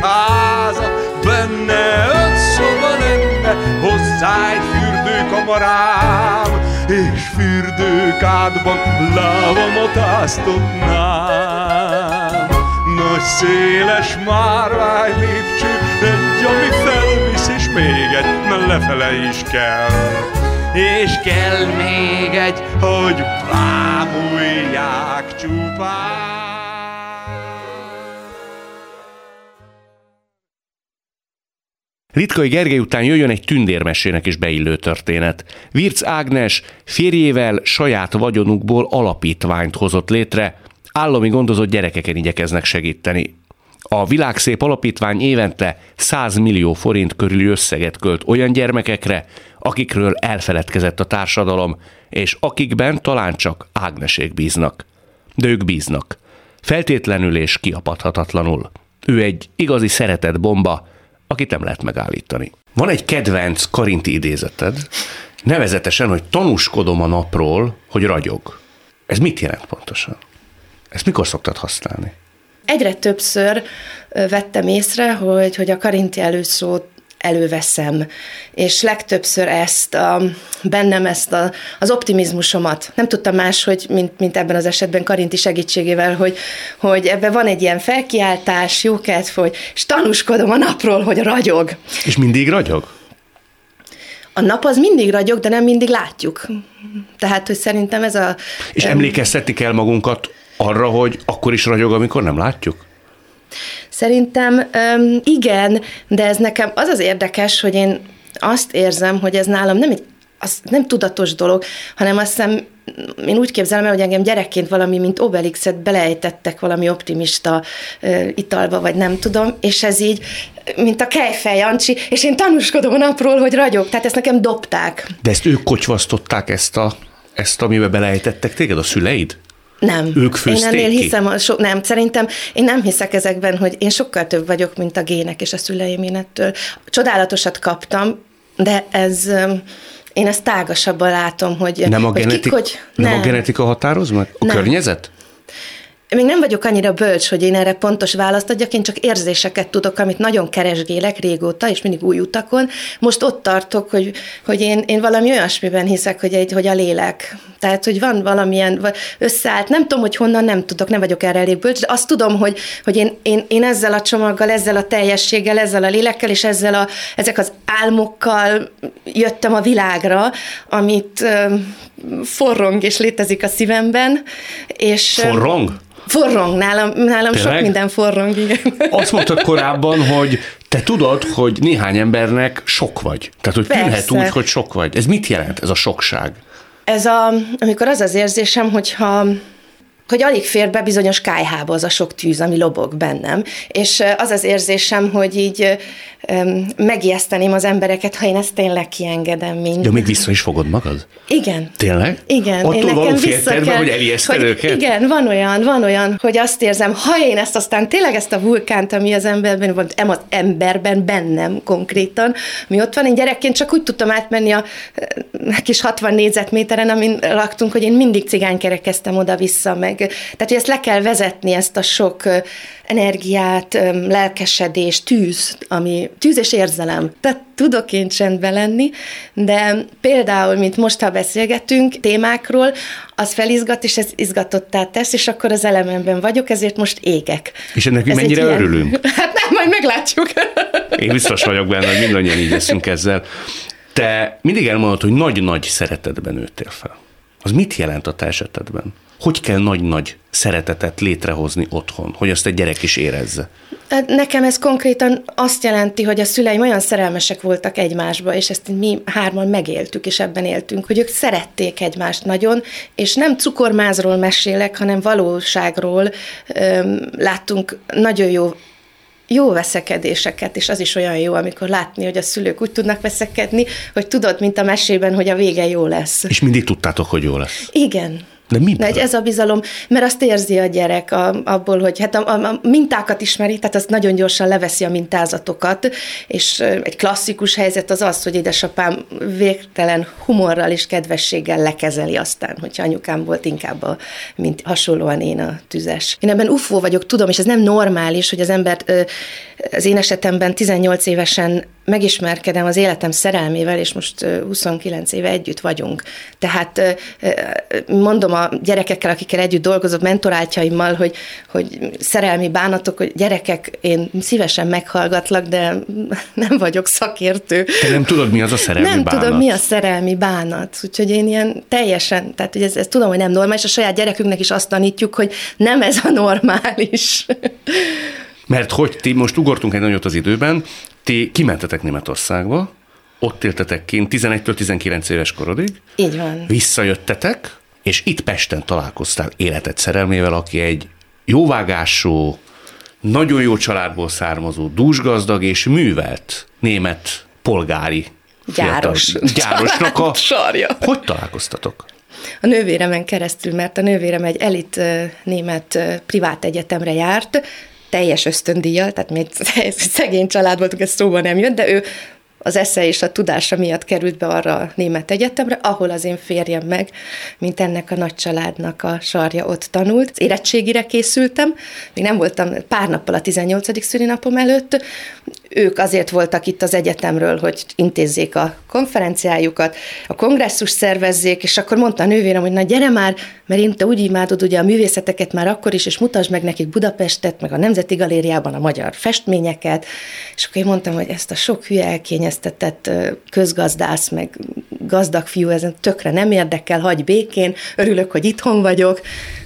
házat, benne öt szoba lenne, hozzá egy és fürdőkádban lábamat áztatnám. Nagy széles márvány lépcső, egy, ami felvisz, és még egy, mert lefele is kell. És kell még egy, hogy bámulják csupán. Litkai Gergely után jöjjön egy tündérmesének is beillő történet. Virc Ágnes férjével saját vagyonukból alapítványt hozott létre, állami gondozott gyerekeken igyekeznek segíteni. A Világszép Alapítvány évente 100 millió forint körüli összeget költ olyan gyermekekre, akikről elfeledkezett a társadalom, és akikben talán csak Ágnesék bíznak. De ők bíznak. Feltétlenül és kiapadhatatlanul. Ő egy igazi szeretett bomba, akit nem lehet megállítani. Van egy kedvenc karinti idézeted, nevezetesen, hogy tanúskodom a napról, hogy ragyog. Ez mit jelent pontosan? Ezt mikor szoktad használni? Egyre többször vettem észre, hogy, hogy a karinti előszót előveszem, és legtöbbször ezt, a, bennem ezt a, az optimizmusomat. Nem tudtam más, hogy mint, mint ebben az esetben Karinti segítségével, hogy, hogy ebben van egy ilyen felkiáltás, jókedv, hogy és tanúskodom a napról, hogy ragyog. És mindig ragyog? A nap az mindig ragyog, de nem mindig látjuk. Tehát, hogy szerintem ez a... És emlékeztetni kell magunkat arra, hogy akkor is ragyog, amikor nem látjuk? Szerintem igen, de ez nekem az az érdekes, hogy én azt érzem, hogy ez nálam nem egy az nem tudatos dolog, hanem azt hiszem, én úgy képzelem el, hogy engem gyerekként valami, mint Obelixet belejtettek valami optimista uh, italba, vagy nem tudom, és ez így, mint a Kejfej Jancsi, és én tanúskodom a napról, hogy ragyog, tehát ezt nekem dobták. De ezt ők kocsvasztották ezt a ezt, amiben belejtettek téged, a szüleid? Nem. Ők Én ennél ki? hiszem, so, nem, szerintem én nem hiszek ezekben, hogy én sokkal több vagyok, mint a gének és a szüleim én ettől. Csodálatosat kaptam, de ez, én ezt tágasabban látom, hogy, Nem a, hogy genetik, kik, hogy nem. nem a genetika határoz meg? A Nem. környezet? Még nem vagyok annyira bölcs, hogy én erre pontos választ adjak, én csak érzéseket tudok, amit nagyon keresgélek régóta, és mindig új utakon. Most ott tartok, hogy, hogy én, én valami olyasmiben hiszek, hogy, egy, hogy a lélek. Tehát, hogy van valamilyen összeállt, nem tudom, hogy honnan, nem tudok, nem vagyok erre elég bölcs, de azt tudom, hogy, hogy én, én, én ezzel a csomaggal, ezzel a teljességgel, ezzel a lélekkel, és ezzel a, ezek az álmokkal jöttem a világra, amit forrong és létezik a szívemben. És, Forrong? Forrong, nálam, nálam sok minden forrong, igen. Azt mondtad korábban, hogy te tudod, hogy néhány embernek sok vagy. Tehát, hogy Persze. tűnhet úgy, hogy sok vagy. Ez mit jelent, ez a sokság? Ez a, amikor az az érzésem, hogyha hogy alig fér be bizonyos kájhába az a sok tűz, ami lobog bennem. És az az érzésem, hogy így um, megijeszteném az embereket, ha én ezt tényleg kiengedem mind. De még vissza is fogod magad? Igen. Tényleg? Igen. Attól én nekem vissza kell, hogy elijeszted hogy őket? Igen, van olyan, van olyan, hogy azt érzem, ha én ezt aztán tényleg ezt a vulkánt, ami az emberben van, em az emberben, bennem konkrétan, mi ott van, én gyerekként csak úgy tudtam átmenni a kis 60 négyzetméteren, amin laktunk, hogy én mindig cigánykerekeztem oda-vissza, meg tehát, hogy ezt le kell vezetni, ezt a sok energiát, lelkesedés, tűz, ami tűz és érzelem. Tehát tudok én csendben lenni, de például, mint most, ha beszélgetünk témákról, az felizgat, és ez izgatottá tesz, és akkor az elememben vagyok, ezért most égek. És ennek mi Ez mennyire ilyen- örülünk? Hát nem, majd meglátjuk. Én biztos vagyok benne, hogy mindannyian így leszünk ezzel. Te mindig elmondod, hogy nagy-nagy szeretetben nőttél fel. Az mit jelent a te esetedben? Hogy kell nagy-nagy szeretetet létrehozni otthon, hogy azt egy gyerek is érezze? Hát Nekem ez konkrétan azt jelenti, hogy a szüleim olyan szerelmesek voltak egymásba, és ezt mi hárman megéltük, és ebben éltünk, hogy ők szerették egymást nagyon, és nem cukormázról mesélek, hanem valóságról öm, láttunk nagyon jó jó veszekedéseket, és az is olyan jó, amikor látni, hogy a szülők úgy tudnak veszekedni, hogy tudod, mint a mesében, hogy a vége jó lesz. És mindig tudtátok, hogy jó lesz. Igen. De miből? Egy, ez a bizalom, mert azt érzi a gyerek a, abból, hogy hát a, a, a mintákat ismeri, tehát azt nagyon gyorsan leveszi a mintázatokat, és egy klasszikus helyzet az az, hogy édesapám végtelen humorral és kedvességgel lekezeli aztán, hogyha anyukám volt inkább a, mint hasonlóan én a tüzes. Én ebben ufó vagyok, tudom, és ez nem normális, hogy az embert ö, az én esetemben 18 évesen megismerkedem az életem szerelmével, és most 29 éve együtt vagyunk. Tehát mondom a gyerekekkel, akikkel együtt dolgozok, mentoráltjaimmal, hogy, hogy szerelmi bánatok, hogy gyerekek, én szívesen meghallgatlak, de nem vagyok szakértő. Te nem tudod, mi az a szerelmi nem bánat? Nem tudom, mi a szerelmi bánat. Úgyhogy én ilyen teljesen, tehát hogy ez, ez tudom, hogy nem normális, a saját gyerekünknek is azt tanítjuk, hogy nem ez a normális. Mert hogy ti most ugortunk egy nagyot az időben, ti kimentetek Németországba, ott éltetek kint 11-től 19 éves korodig. Így van. Visszajöttetek, és itt Pesten találkoztál életed szerelmével, aki egy jóvágású, nagyon jó családból származó, dúsgazdag és művelt német polgári Gyáros. Fiatal, gyárosnak a... Sarja. Hogy találkoztatok? A nővéremen keresztül, mert a nővérem egy elit német privát egyetemre járt, teljes ösztöndíjjal, tehát még szegény család voltunk, ez szóba nem jött, de ő az esze és a tudása miatt került be arra a német egyetemre, ahol az én férjem meg, mint ennek a nagy családnak a sarja ott tanult. Az érettségire készültem, még nem voltam pár nappal a 18. szülinapom előtt, ők azért voltak itt az egyetemről, hogy intézzék a konferenciájukat, a kongresszus szervezzék, és akkor mondta a nővérem, hogy na gyere már, mert én te úgy imádod ugye a művészeteket már akkor is, és mutasd meg nekik Budapestet, meg a Nemzeti Galériában a magyar festményeket, és akkor én mondtam, hogy ezt a sok hülye elkényeztetett közgazdász, meg gazdag fiú, ezen tökre nem érdekel, hagy békén, örülök, hogy itthon vagyok,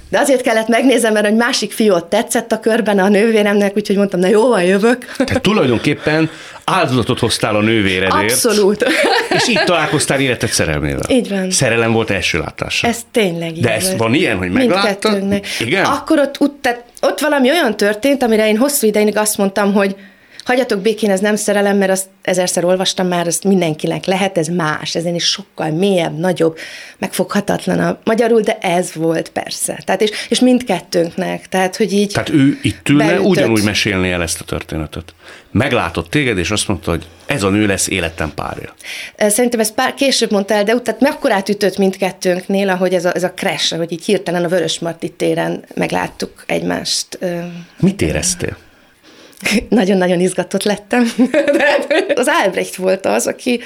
de azért kellett megnézem, mert egy másik fiú ott tetszett a körben a nővéremnek, úgyhogy mondtam, na jó, van, jövök. Tehát tulajdonképpen áldozatot hoztál a nővéredért. Abszolút. És így találkoztál életed szerelmével. Így van. Szerelem volt első látásra. Ez tényleg így De ez van ilyen, hogy megláttad? Igen? Akkor ott, ott, tehát ott valami olyan történt, amire én hosszú ideig azt mondtam, hogy hagyjatok békén, ez nem szerelem, mert azt ezerszer olvastam már, azt mindenkinek lehet, ez más, ez is sokkal mélyebb, nagyobb, megfoghatatlanabb magyarul, de ez volt persze. Tehát és, és mindkettőnknek, tehát hogy így Tehát ő itt ülne, beütött. ugyanúgy mesélni el ezt a történetet. Meglátott téged, és azt mondta, hogy ez a nő lesz életem párja. Szerintem ez pár később mondta el, de utána mekkorát ütött mindkettőnknél, ahogy ez a, ez a crash, hogy így hirtelen a Vörös Marti téren megláttuk egymást. Mit éreztél? Nagyon-nagyon izgatott lettem. az Albrecht volt az, aki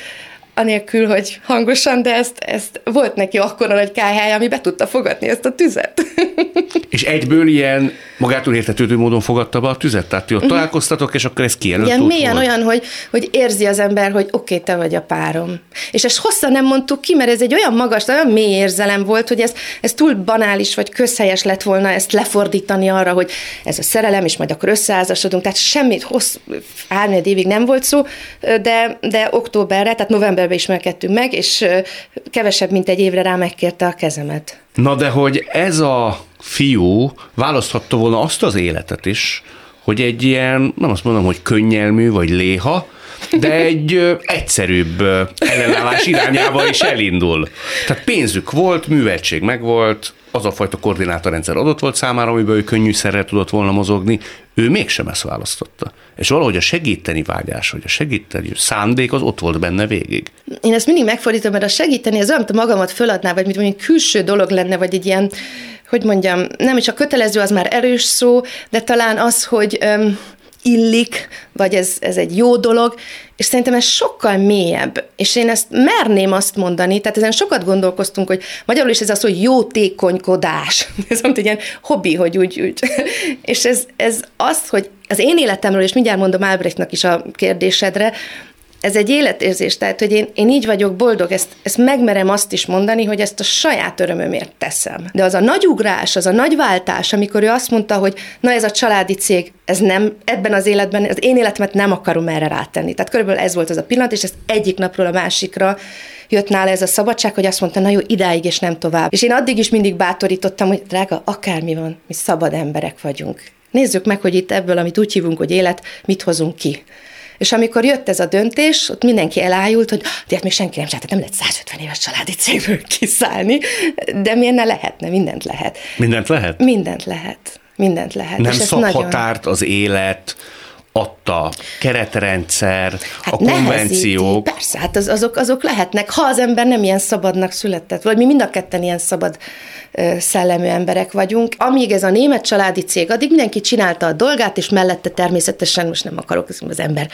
anélkül, hogy hangosan, de ezt, ezt volt neki akkora nagy kályhája, ami be tudta fogadni ezt a tüzet. És egyből ilyen magától értetődő módon fogadta be a tüzet? Tehát ti ott uh-huh. találkoztatok, és akkor ez kijelölt Igen, mélyen volt. olyan, hogy, hogy érzi az ember, hogy oké, okay, te vagy a párom. És ezt hosszan nem mondtuk ki, mert ez egy olyan magas, olyan mély érzelem volt, hogy ez, ez túl banális, vagy közhelyes lett volna ezt lefordítani arra, hogy ez a szerelem, és majd akkor összeházasodunk. Tehát semmit hossz, évig nem volt szó, de, de októberre, tehát novemberben ismerkedtünk meg, és kevesebb, mint egy évre rá megkérte a kezemet. Na de hogy ez a fiú választhatta volna azt az életet is, hogy egy ilyen, nem azt mondom, hogy könnyelmű vagy léha, de egy egyszerűbb ellenállás irányába is elindul. Tehát pénzük volt, műveltség megvolt, az a fajta koordinátorrendszer adott volt számára, amiben ő könnyűszerrel tudott volna mozogni, ő mégsem ezt választotta. És valahogy a segíteni vágyás, vagy a segíteni szándék az ott volt benne végig. Én ezt mindig megfordítom, mert a segíteni az olyan, magamat föladná, vagy mint mondjuk külső dolog lenne, vagy egy ilyen, hogy mondjam, nem is a kötelező, az már erős szó, de talán az, hogy öm, illik, vagy ez, ez egy jó dolog, és szerintem ez sokkal mélyebb, és én ezt merném azt mondani, tehát ezen sokat gondolkoztunk, hogy magyarul is ez az, hogy jótékonykodás, ez mint egy ilyen hobbi, hogy úgy, úgy. és ez, ez az, hogy az én életemről, és mindjárt mondom Albrechtnak is a kérdésedre, ez egy életérzés, tehát, hogy én, én így vagyok boldog, ezt, ezt megmerem azt is mondani, hogy ezt a saját örömömért teszem. De az a nagy ugrás, az a nagy váltás, amikor ő azt mondta, hogy na ez a családi cég, ez nem, ebben az életben, az én életemet nem akarom erre rátenni. Tehát körülbelül ez volt az a pillanat, és ez egyik napról a másikra jött nála ez a szabadság, hogy azt mondta, na jó, idáig és nem tovább. És én addig is mindig bátorítottam, hogy drága, akármi van, mi szabad emberek vagyunk. Nézzük meg, hogy itt ebből, amit úgy hívunk, hogy élet, mit hozunk ki. És amikor jött ez a döntés, ott mindenki elájult, hogy de hát még senki nem csinált, nem lehet 150 éves családi cégből kiszállni, de miért ne lehetne, mindent lehet. Mindent lehet? Mindent lehet. Mindent lehet. Nem szab nagyon... határt az élet, adta keretrendszer, hát a konvenciók. Nehezíti. Persze, hát az, azok, azok lehetnek, ha az ember nem ilyen szabadnak született, vagy mi mind a ketten ilyen szabad szellemű emberek vagyunk. Amíg ez a német családi cég, addig mindenki csinálta a dolgát, és mellette természetesen, most nem akarok, az ember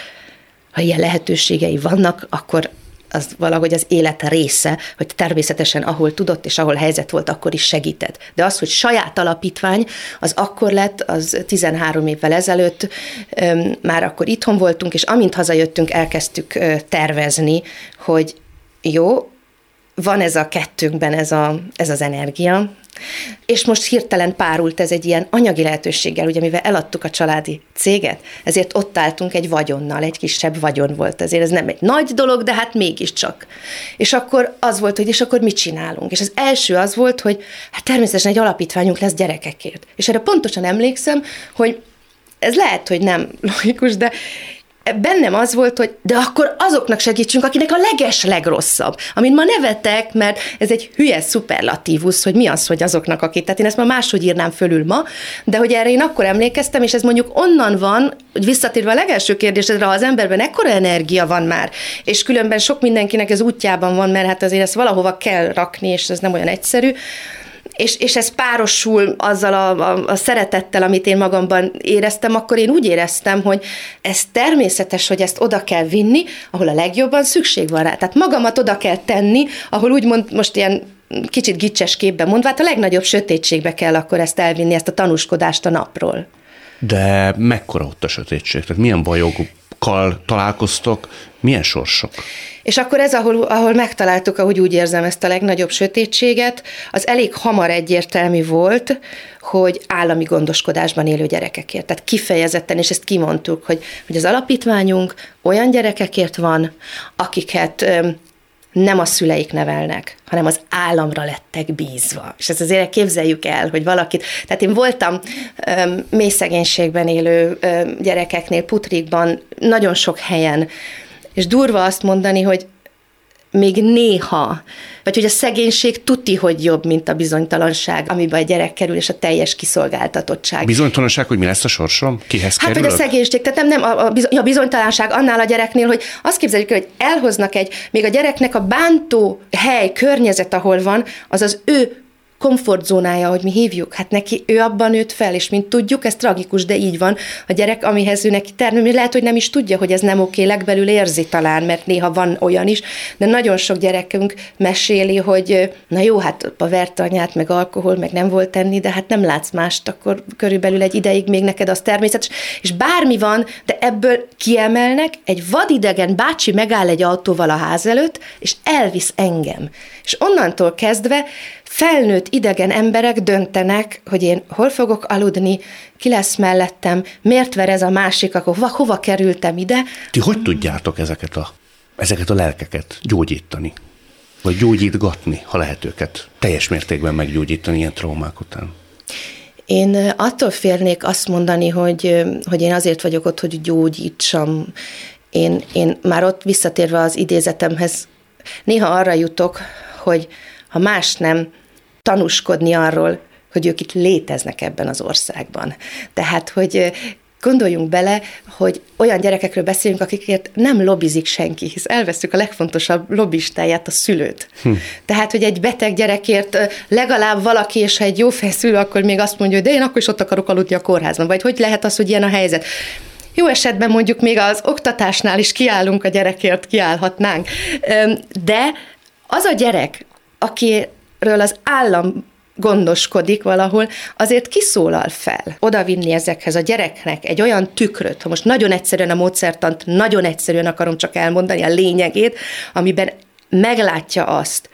ha ilyen lehetőségei vannak, akkor az valahogy az élet része, hogy természetesen ahol tudott és ahol helyzet volt, akkor is segített. De az, hogy saját alapítvány, az akkor lett, az 13 évvel ezelőtt, már akkor itthon voltunk, és amint hazajöttünk, elkezdtük tervezni, hogy jó, van ez a kettőnkben ez, a, ez az energia, és most hirtelen párult ez egy ilyen anyagi lehetőséggel, ugye mivel eladtuk a családi céget, ezért ott álltunk egy vagyonnal, egy kisebb vagyon volt, ezért ez nem egy nagy dolog, de hát mégiscsak. És akkor az volt, hogy és akkor mit csinálunk? És az első az volt, hogy hát természetesen egy alapítványunk lesz gyerekekért. És erre pontosan emlékszem, hogy ez lehet, hogy nem logikus, de bennem az volt, hogy de akkor azoknak segítsünk, akinek a leges legrosszabb. Amit ma nevetek, mert ez egy hülye szuperlatívus, hogy mi az, hogy azoknak, akik. Tehát én ezt ma máshogy írnám fölül ma, de hogy erre én akkor emlékeztem, és ez mondjuk onnan van, hogy visszatérve a legelső kérdésedre, ha az emberben ekkora energia van már, és különben sok mindenkinek ez útjában van, mert hát azért ezt valahova kell rakni, és ez nem olyan egyszerű, és, és ez párosul azzal a, a, a szeretettel, amit én magamban éreztem, akkor én úgy éreztem, hogy ez természetes, hogy ezt oda kell vinni, ahol a legjobban szükség van rá. Tehát magamat oda kell tenni, ahol úgymond most ilyen kicsit gicses képben mondva, hát a legnagyobb sötétségbe kell akkor ezt elvinni, ezt a tanúskodást a napról. De mekkora ott a sötétség? Tehát milyen bajokkal találkoztok, milyen sorsok? És akkor ez, ahol, ahol megtaláltuk, ahogy úgy érzem ezt a legnagyobb sötétséget, az elég hamar egyértelmű volt, hogy állami gondoskodásban élő gyerekekért. Tehát kifejezetten, és ezt kimondtuk, hogy, hogy az alapítványunk olyan gyerekekért van, akiket nem a szüleik nevelnek, hanem az államra lettek bízva. És ezt azért képzeljük el, hogy valakit, tehát én voltam öm, mély szegénységben élő öm, gyerekeknél, putrikban, nagyon sok helyen, és durva azt mondani, hogy még néha, vagy hogy a szegénység tuti, hogy jobb, mint a bizonytalanság, amiben a gyerek kerül, és a teljes kiszolgáltatottság. Bizonytalanság, hogy mi lesz a sorsom? Kihez Hát, hogy a szegénység, tehát nem, nem a, a, a bizonytalanság annál a gyereknél, hogy azt képzeljük, hogy elhoznak egy, még a gyereknek a bántó hely, környezet, ahol van, az az ő komfortzónája, hogy mi hívjuk. Hát neki, ő abban nőtt fel, és mint tudjuk, ez tragikus, de így van. A gyerek, amihez ő neki termő, lehet, hogy nem is tudja, hogy ez nem oké, legbelül érzi talán, mert néha van olyan is, de nagyon sok gyerekünk meséli, hogy na jó, hát a vert meg alkohol, meg nem volt tenni, de hát nem látsz mást, akkor körülbelül egy ideig még neked az természetes. És bármi van, de ebből kiemelnek, egy vadidegen bácsi megáll egy autóval a ház előtt, és elvisz engem. És onnantól kezdve felnőtt idegen emberek döntenek, hogy én hol fogok aludni, ki lesz mellettem, miért ver ez a másik, akkor hova, hova kerültem ide. Ti hogy tudjátok ezeket a, ezeket a lelkeket gyógyítani? Vagy gyógyítgatni, ha lehet őket teljes mértékben meggyógyítani ilyen traumák után? Én attól félnék azt mondani, hogy, hogy én azért vagyok ott, hogy gyógyítsam. Én, én már ott visszatérve az idézetemhez, néha arra jutok, hogy ha más nem, tanúskodni arról, hogy ők itt léteznek ebben az országban. Tehát, hogy gondoljunk bele, hogy olyan gyerekekről beszélünk, akikért nem lobbizik senki, hisz elvesztük a legfontosabb lobbistáját, a szülőt. Hm. Tehát, hogy egy beteg gyerekért legalább valaki, és ha egy jó fejszülő, akkor még azt mondja, hogy de én akkor is ott akarok aludni a kórházban, vagy hogy lehet az, hogy ilyen a helyzet. Jó esetben mondjuk még az oktatásnál is kiállunk a gyerekért, kiállhatnánk. De az a gyerek, akiről az állam gondoskodik valahol, azért kiszólal fel. Oda vinni ezekhez a gyereknek egy olyan tükröt, ha most nagyon egyszerűen a módszertant, nagyon egyszerűen akarom csak elmondani a lényegét, amiben meglátja azt,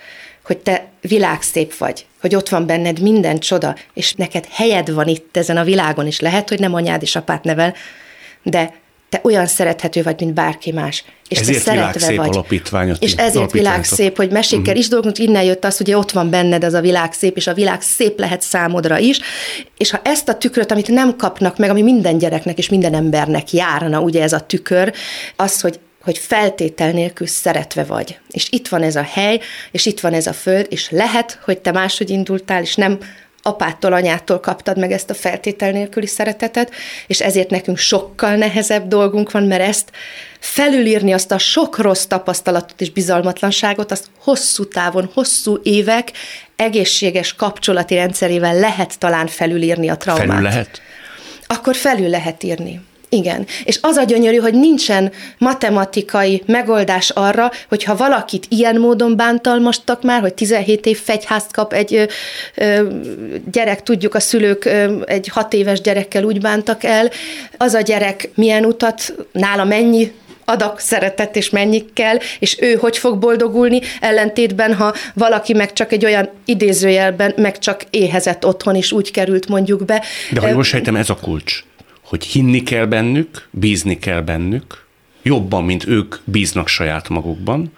hogy te világszép vagy, hogy ott van benned minden csoda, és neked helyed van itt ezen a világon, és lehet, hogy nem anyád és apát nevel, de te olyan szerethető vagy, mint bárki más. És ezért te szeretve vagy. Alapítványot, és ezért világszép, hogy mesékkel uh-huh. is dolgunk, innen jött az, hogy ott van benned ez a világszép, és a világ szép lehet számodra is. És ha ezt a tükröt, amit nem kapnak meg, ami minden gyereknek és minden embernek járna, ugye ez a tükör, az, hogy hogy feltétel nélkül szeretve vagy. És itt van ez a hely, és itt van ez a föld, és lehet, hogy te máshogy indultál, és nem apától, anyától kaptad meg ezt a feltétel nélküli szeretetet, és ezért nekünk sokkal nehezebb dolgunk van, mert ezt felülírni azt a sok rossz tapasztalatot és bizalmatlanságot, azt hosszú távon, hosszú évek egészséges kapcsolati rendszerével lehet talán felülírni a traumát. Felül lehet? Akkor felül lehet írni. Igen, és az a gyönyörű, hogy nincsen matematikai megoldás arra, hogyha valakit ilyen módon bántalmastak már, hogy 17 év fegyházt kap egy ö, ö, gyerek, tudjuk a szülők ö, egy hat éves gyerekkel úgy bántak el, az a gyerek milyen utat, nála mennyi adag szeretet és mennyi kell, és ő hogy fog boldogulni, ellentétben, ha valaki meg csak egy olyan idézőjelben, meg csak éhezett otthon is úgy került mondjuk be. De ha jól sejtem, ez a kulcs, hogy hinni kell bennük, bízni kell bennük, jobban, mint ők bíznak saját magukban,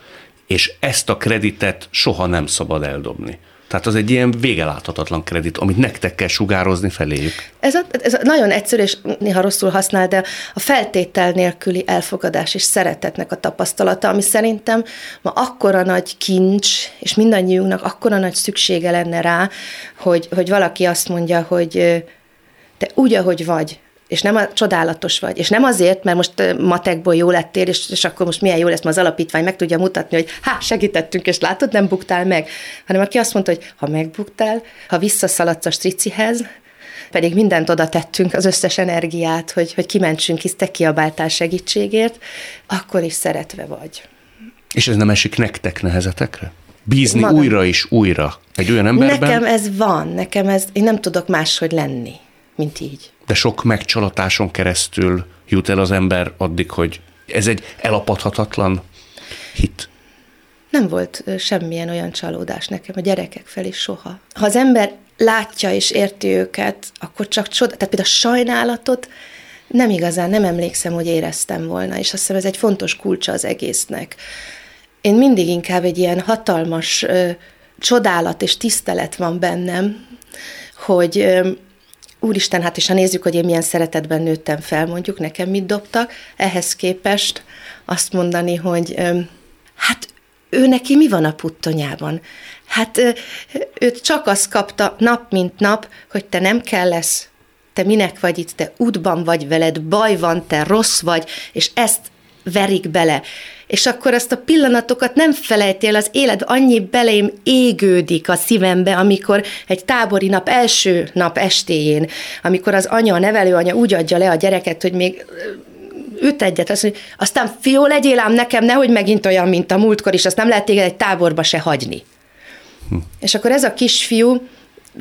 és ezt a kreditet soha nem szabad eldobni. Tehát az egy ilyen végeláthatatlan kredit, amit nektek kell sugározni feléjük. Ez, a, ez a nagyon egyszerű, és néha rosszul használ, de a feltétel nélküli elfogadás és szeretetnek a tapasztalata, ami szerintem ma akkora nagy kincs, és mindannyiunknak akkora nagy szüksége lenne rá, hogy, hogy valaki azt mondja, hogy te úgy, ahogy vagy, és nem a csodálatos vagy, és nem azért, mert most matekból jó lettél, és, és akkor most milyen jó lesz, mert az alapítvány meg tudja mutatni, hogy hát segítettünk, és látod, nem buktál meg, hanem aki azt mondta, hogy ha megbuktál, ha visszaszaladsz a stricihez, pedig mindent oda tettünk, az összes energiát, hogy, hogy kimentsünk, hisz te kiabáltál segítségért, akkor is szeretve vagy. És ez nem esik nektek nehezetekre? Bízni Magam. újra és újra egy olyan emberben? Nekem ez van, nekem ez, én nem tudok máshogy lenni, mint így de sok megcsalatáson keresztül jut el az ember addig, hogy ez egy elapadhatatlan hit. Nem volt semmilyen olyan csalódás nekem a gyerekek felé soha. Ha az ember látja és érti őket, akkor csak csoda, tehát például a sajnálatot nem igazán, nem emlékszem, hogy éreztem volna, és azt hiszem ez egy fontos kulcsa az egésznek. Én mindig inkább egy ilyen hatalmas ö, csodálat és tisztelet van bennem, hogy ö, úristen, hát is ha nézzük, hogy én milyen szeretetben nőttem fel, mondjuk nekem mit dobtak, ehhez képest azt mondani, hogy hát ő neki mi van a puttonyában? Hát őt csak azt kapta nap mint nap, hogy te nem kell lesz, te minek vagy itt, te útban vagy veled, baj van, te rossz vagy, és ezt verik bele és akkor azt a pillanatokat nem felejtél, az élet annyi belém égődik a szívembe, amikor egy tábori nap első nap estéjén, amikor az anya, a nevelőanya úgy adja le a gyereket, hogy még üt egyet, azt mondja, aztán fiú, legyél ám nekem, nehogy megint olyan, mint a múltkor is, azt nem lehet téged egy táborba se hagyni. Hm. És akkor ez a kisfiú,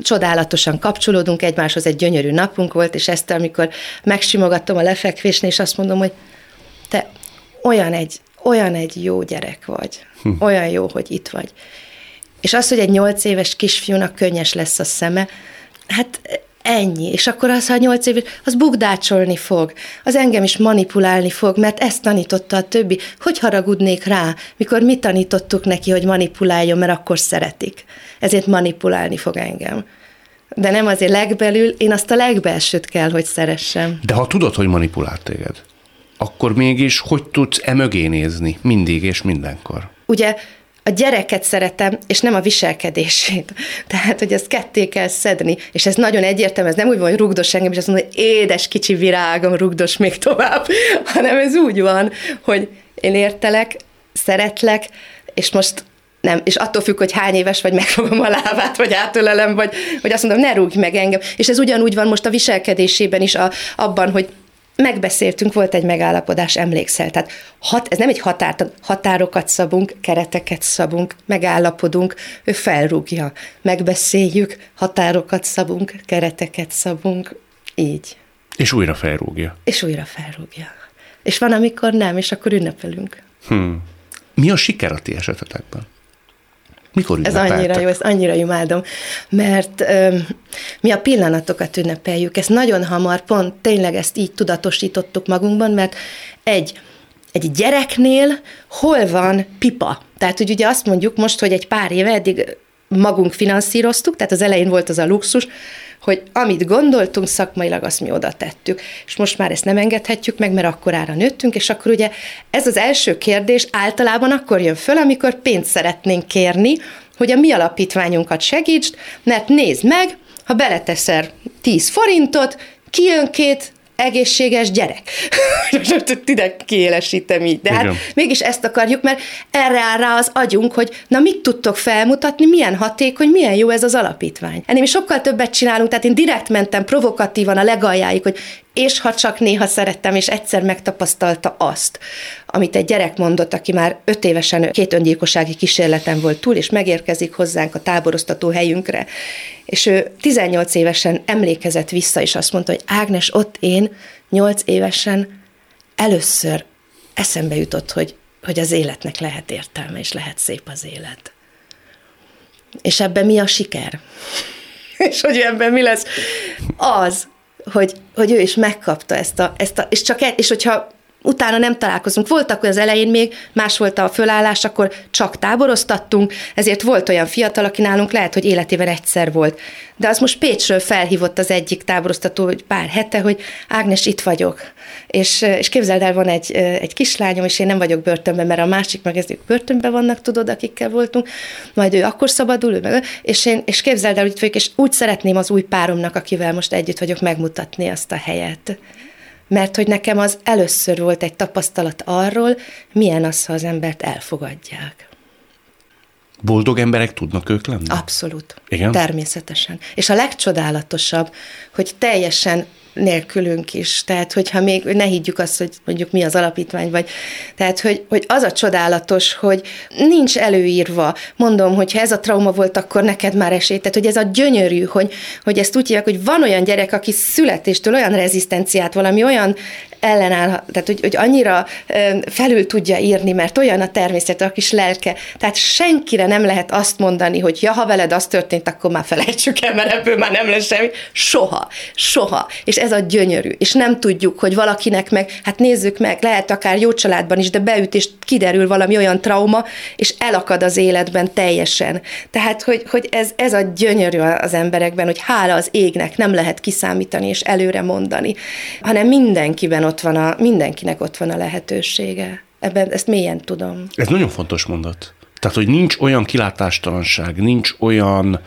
csodálatosan kapcsolódunk egymáshoz, egy gyönyörű napunk volt, és ezt, amikor megsimogattam a lefekvésnél, és azt mondom, hogy te olyan egy olyan egy jó gyerek vagy, hm. olyan jó, hogy itt vagy. És az, hogy egy nyolc éves kisfiúnak könnyes lesz a szeme, hát ennyi. És akkor az, ha a nyolc éves, az bugdácsolni fog, az engem is manipulálni fog, mert ezt tanította a többi. Hogy haragudnék rá, mikor mi tanítottuk neki, hogy manipuláljon, mert akkor szeretik. Ezért manipulálni fog engem. De nem azért legbelül, én azt a legbelsőt kell, hogy szeressem. De ha tudod, hogy manipulált téged, akkor mégis hogy tudsz e mögé nézni mindig és mindenkor? Ugye a gyereket szeretem, és nem a viselkedését. Tehát, hogy ezt ketté kell szedni, és ez nagyon egyértelmű, ez nem úgy van, hogy rugdos engem, és azt mondom, hogy édes kicsi virágom, rugdos még tovább, hanem ez úgy van, hogy én értelek, szeretlek, és most nem, és attól függ, hogy hány éves vagy, megfogom a lábát, vagy átölelem, vagy, vagy azt mondom, ne rúgj meg engem. És ez ugyanúgy van most a viselkedésében is, a, abban, hogy megbeszéltünk, volt egy megállapodás, emlékszel. Tehát hat, ez nem egy határ, határokat szabunk, kereteket szabunk, megállapodunk, ő felrúgja. Megbeszéljük, határokat szabunk, kereteket szabunk, így. És újra felrúgja. És újra felrúgja. És van, amikor nem, és akkor ünnepelünk. Hmm. Mi a siker a ti esetetekben? Mikor Ez annyira jó, ezt annyira imádom, mert ö, mi a pillanatokat ünnepeljük. Ezt nagyon hamar, pont tényleg ezt így tudatosítottuk magunkban, mert egy, egy gyereknél hol van pipa? Tehát, hogy ugye azt mondjuk most, hogy egy pár éve eddig magunk finanszíroztuk, tehát az elején volt az a luxus, hogy amit gondoltunk szakmailag, azt mi oda tettük. És most már ezt nem engedhetjük meg, mert akkorára nőttünk, és akkor ugye ez az első kérdés általában akkor jön föl, amikor pénzt szeretnénk kérni, hogy a mi alapítványunkat segítsd, mert nézd meg, ha beleteszel 10 forintot, kijön két egészséges gyerek. Tüdek kiélesítem így. De hát mégis ezt akarjuk, mert erre áll rá az agyunk, hogy na mit tudtok felmutatni, milyen hatékony, milyen jó ez az alapítvány. Ennél mi sokkal többet csinálunk, tehát én direkt mentem provokatívan a legaljáig, hogy és ha csak néha szerettem, és egyszer megtapasztalta azt, amit egy gyerek mondott, aki már öt évesen két öngyilkossági kísérleten volt túl, és megérkezik hozzánk a táboroztató helyünkre, és ő 18 évesen emlékezett vissza, és azt mondta, hogy Ágnes, ott én 8 évesen először eszembe jutott, hogy, hogy az életnek lehet értelme, és lehet szép az élet. És ebben mi a siker? és hogy ebben mi lesz? Az, hogy, hogy ő is megkapta ezt a, ezt a és csak és hogyha utána nem találkozunk. Voltak, az elején még más volt a fölállás, akkor csak táboroztattunk, ezért volt olyan fiatal, aki nálunk lehet, hogy életében egyszer volt. De az most Pécsről felhívott az egyik táboroztató, hogy pár hete, hogy Ágnes, itt vagyok. És, és képzeld el, van egy, egy kislányom, és én nem vagyok börtönben, mert a másik meg ezek börtönben vannak, tudod, akikkel voltunk, majd ő akkor szabadul, ő meg, és, én, és képzeld el, hogy vagyok, és úgy szeretném az új páromnak, akivel most együtt vagyok, megmutatni azt a helyet mert hogy nekem az először volt egy tapasztalat arról, milyen az, ha az embert elfogadják. Boldog emberek tudnak ők lenni? Abszolút. Igen? Természetesen. És a legcsodálatosabb, hogy teljesen nélkülünk is. Tehát, hogyha még ne higgyük azt, hogy mondjuk mi az alapítvány, vagy tehát, hogy, hogy az a csodálatos, hogy nincs előírva. Mondom, hogy ha ez a trauma volt, akkor neked már esély. Tehát, hogy ez a gyönyörű, hogy, hogy ezt úgy hívják, hogy van olyan gyerek, aki születéstől olyan rezisztenciát, valami olyan ellenáll, tehát hogy, hogy annyira felül tudja írni, mert olyan a természet, a kis lelke. Tehát senkire nem lehet azt mondani, hogy ja, ha veled az történt, akkor már felejtsük el, mert ebből már nem lesz semmi. Soha, soha. És ez a gyönyörű. És nem tudjuk, hogy valakinek meg, hát nézzük meg, lehet akár jó családban is, de beüt és kiderül valami olyan trauma, és elakad az életben teljesen. Tehát, hogy, hogy ez, ez a gyönyörű az emberekben, hogy hála az égnek nem lehet kiszámítani és előre mondani, hanem mindenkiben ott van a, mindenkinek ott van a lehetősége. Ebben ezt mélyen tudom. Ez nagyon fontos mondat. Tehát, hogy nincs olyan kilátástalanság, nincs olyan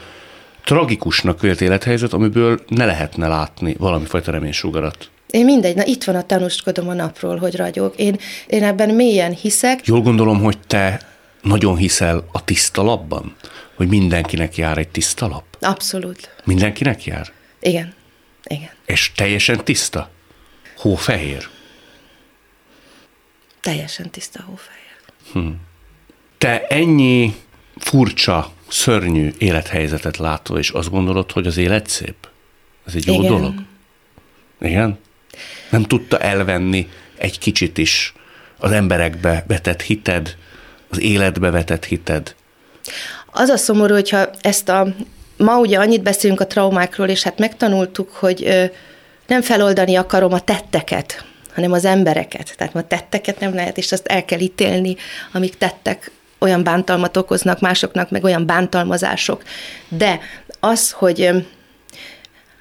tragikusnak vélt élethelyzet, amiből ne lehetne látni valamifajta reménysugarat. Én mindegy, na itt van a tanúskodom a napról, hogy ragyog. Én, én ebben mélyen hiszek. Jól gondolom, hogy te nagyon hiszel a tiszta labban? Hogy mindenkinek jár egy tiszta lap? Abszolút. Mindenkinek jár? Igen. Igen. És teljesen tiszta? Hófehér? Teljesen tiszta hófehér. Hm. Te ennyi furcsa, szörnyű élethelyzetet látod, és azt gondolod, hogy az élet szép? Ez egy jó Igen. dolog? Igen? Nem tudta elvenni egy kicsit is az emberekbe vetett hited, az életbe vetett hited? Az a szomorú, hogyha ezt a, ma ugye annyit beszélünk a traumákról, és hát megtanultuk, hogy nem feloldani akarom a tetteket, hanem az embereket. Tehát a tetteket nem lehet, és azt el kell ítélni, amik tettek olyan bántalmat okoznak másoknak, meg olyan bántalmazások. De az, hogy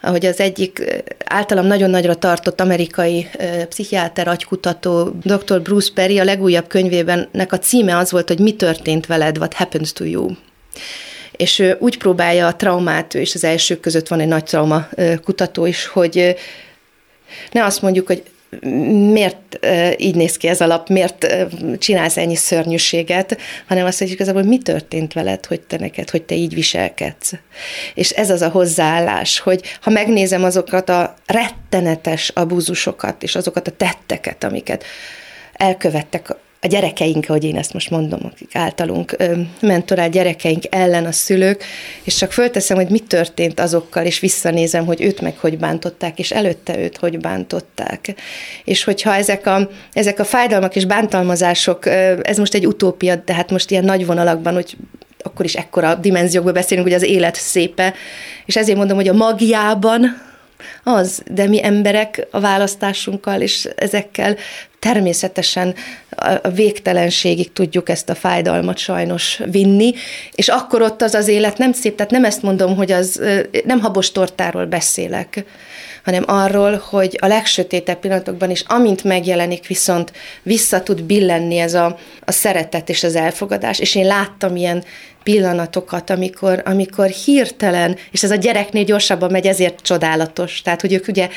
ahogy az egyik általam nagyon nagyra tartott amerikai pszichiáter, agykutató, dr. Bruce Perry a legújabb könyvében nek a címe az volt, hogy mi történt veled, what happens to you. És ő úgy próbálja a traumát, és az elsők között van egy nagy trauma kutató is, hogy ne azt mondjuk, hogy miért így néz ki ez a lap, miért csinálsz ennyi szörnyűséget, hanem azt, hogy igazából mi történt veled, hogy te neked, hogy te így viselkedsz. És ez az a hozzáállás, hogy ha megnézem azokat a rettenetes abúzusokat, és azokat a tetteket, amiket elkövettek a gyerekeink, ahogy én ezt most mondom, akik általunk mentorált gyerekeink ellen a szülők, és csak fölteszem, hogy mi történt azokkal, és visszanézem, hogy őt meg hogy bántották, és előtte őt hogy bántották. És hogyha ezek a, ezek a fájdalmak és bántalmazások, ez most egy utópia, de hát most ilyen nagy vonalakban, hogy akkor is ekkora dimenziókban beszélünk, hogy az élet szépe, és ezért mondom, hogy a magiában, az, de mi emberek a választásunkkal és ezekkel természetesen a végtelenségig tudjuk ezt a fájdalmat sajnos vinni, és akkor ott az az élet nem szép, tehát nem ezt mondom, hogy az, nem habos tortáról beszélek, hanem arról, hogy a legsötétebb pillanatokban is, amint megjelenik, viszont vissza tud billenni ez a, a szeretet és az elfogadás, és én láttam ilyen pillanatokat, amikor, amikor hirtelen, és ez a gyereknél gyorsabban megy, ezért csodálatos. Tehát, hogy ők ugye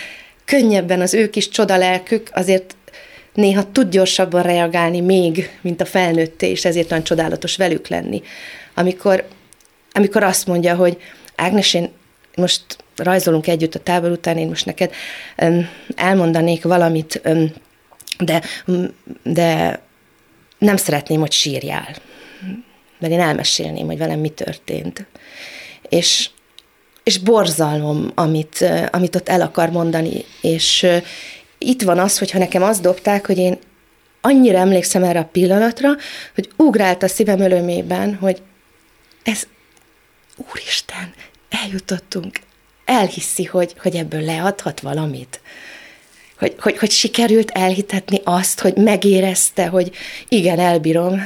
könnyebben az ők is csodalelkük, azért néha tud gyorsabban reagálni még, mint a felnőtté, és ezért olyan csodálatos velük lenni. Amikor, amikor azt mondja, hogy Ágnes, én most rajzolunk együtt a tábor után, én most neked elmondanék valamit, de, de nem szeretném, hogy sírjál. Mert én elmesélném, hogy velem mi történt. És, és borzalom, amit, amit ott el akar mondani. És itt van az, hogyha nekem azt dobták, hogy én annyira emlékszem erre a pillanatra, hogy ugrált a szívem ölömében, hogy ez, úristen, eljutottunk, elhiszi, hogy, hogy ebből leadhat valamit. Hogy, hogy, hogy sikerült elhitetni azt, hogy megérezte, hogy igen, elbírom,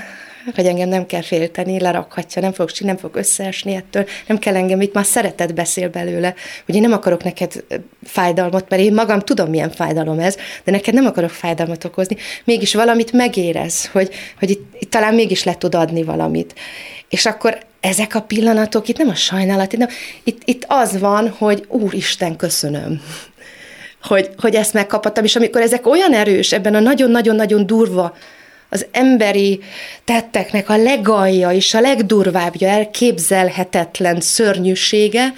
hogy engem nem kell félteni, lerakhatja, nem fog, nem fog összeesni ettől, nem kell engem, itt már szeretet beszél belőle, hogy én nem akarok neked fájdalmat, mert én magam tudom, milyen fájdalom ez, de neked nem akarok fájdalmat okozni, mégis valamit megérez, hogy, hogy itt, itt talán mégis le tud adni valamit. És akkor ezek a pillanatok, itt nem a sajnálat, itt, nem, itt, itt az van, hogy Úristen, köszönöm hogy, hogy ezt megkaphattam, és amikor ezek olyan erős ebben a nagyon-nagyon-nagyon durva az emberi tetteknek a legalja és a legdurvábbja, elképzelhetetlen szörnyűsége,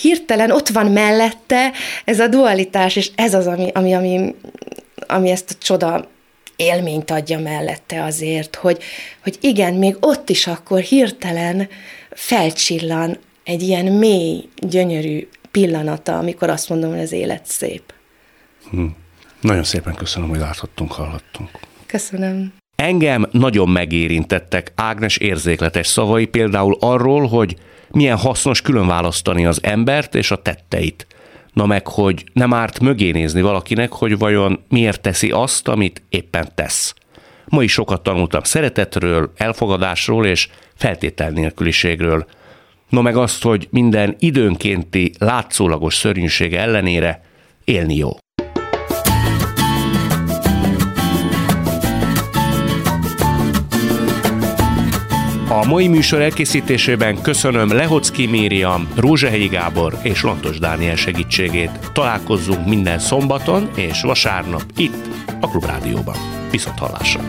hirtelen ott van mellette ez a dualitás, és ez az, ami, ami, ami, ami ezt a csoda élményt adja mellette azért, hogy, hogy igen, még ott is akkor hirtelen felcsillan egy ilyen mély, gyönyörű pillanata, amikor azt mondom, hogy az élet szép. Hm. Nagyon szépen köszönöm, hogy láthattunk, hallhattunk. Köszönöm. Engem nagyon megérintettek Ágnes érzékletes szavai például arról, hogy milyen hasznos külön választani az embert és a tetteit. Na meg, hogy nem árt mögé nézni valakinek, hogy vajon miért teszi azt, amit éppen tesz. Ma is sokat tanultam szeretetről, elfogadásról és feltétel nélküliségről. No meg azt, hogy minden időnkénti látszólagos szörnyűsége ellenére élni jó. A mai műsor elkészítésében köszönöm Lehocki Mériam, Rózsehegyi Gábor és Lantos Dániel segítségét. Találkozzunk minden szombaton és vasárnap itt, a Klubrádióban. Viszont hallásra!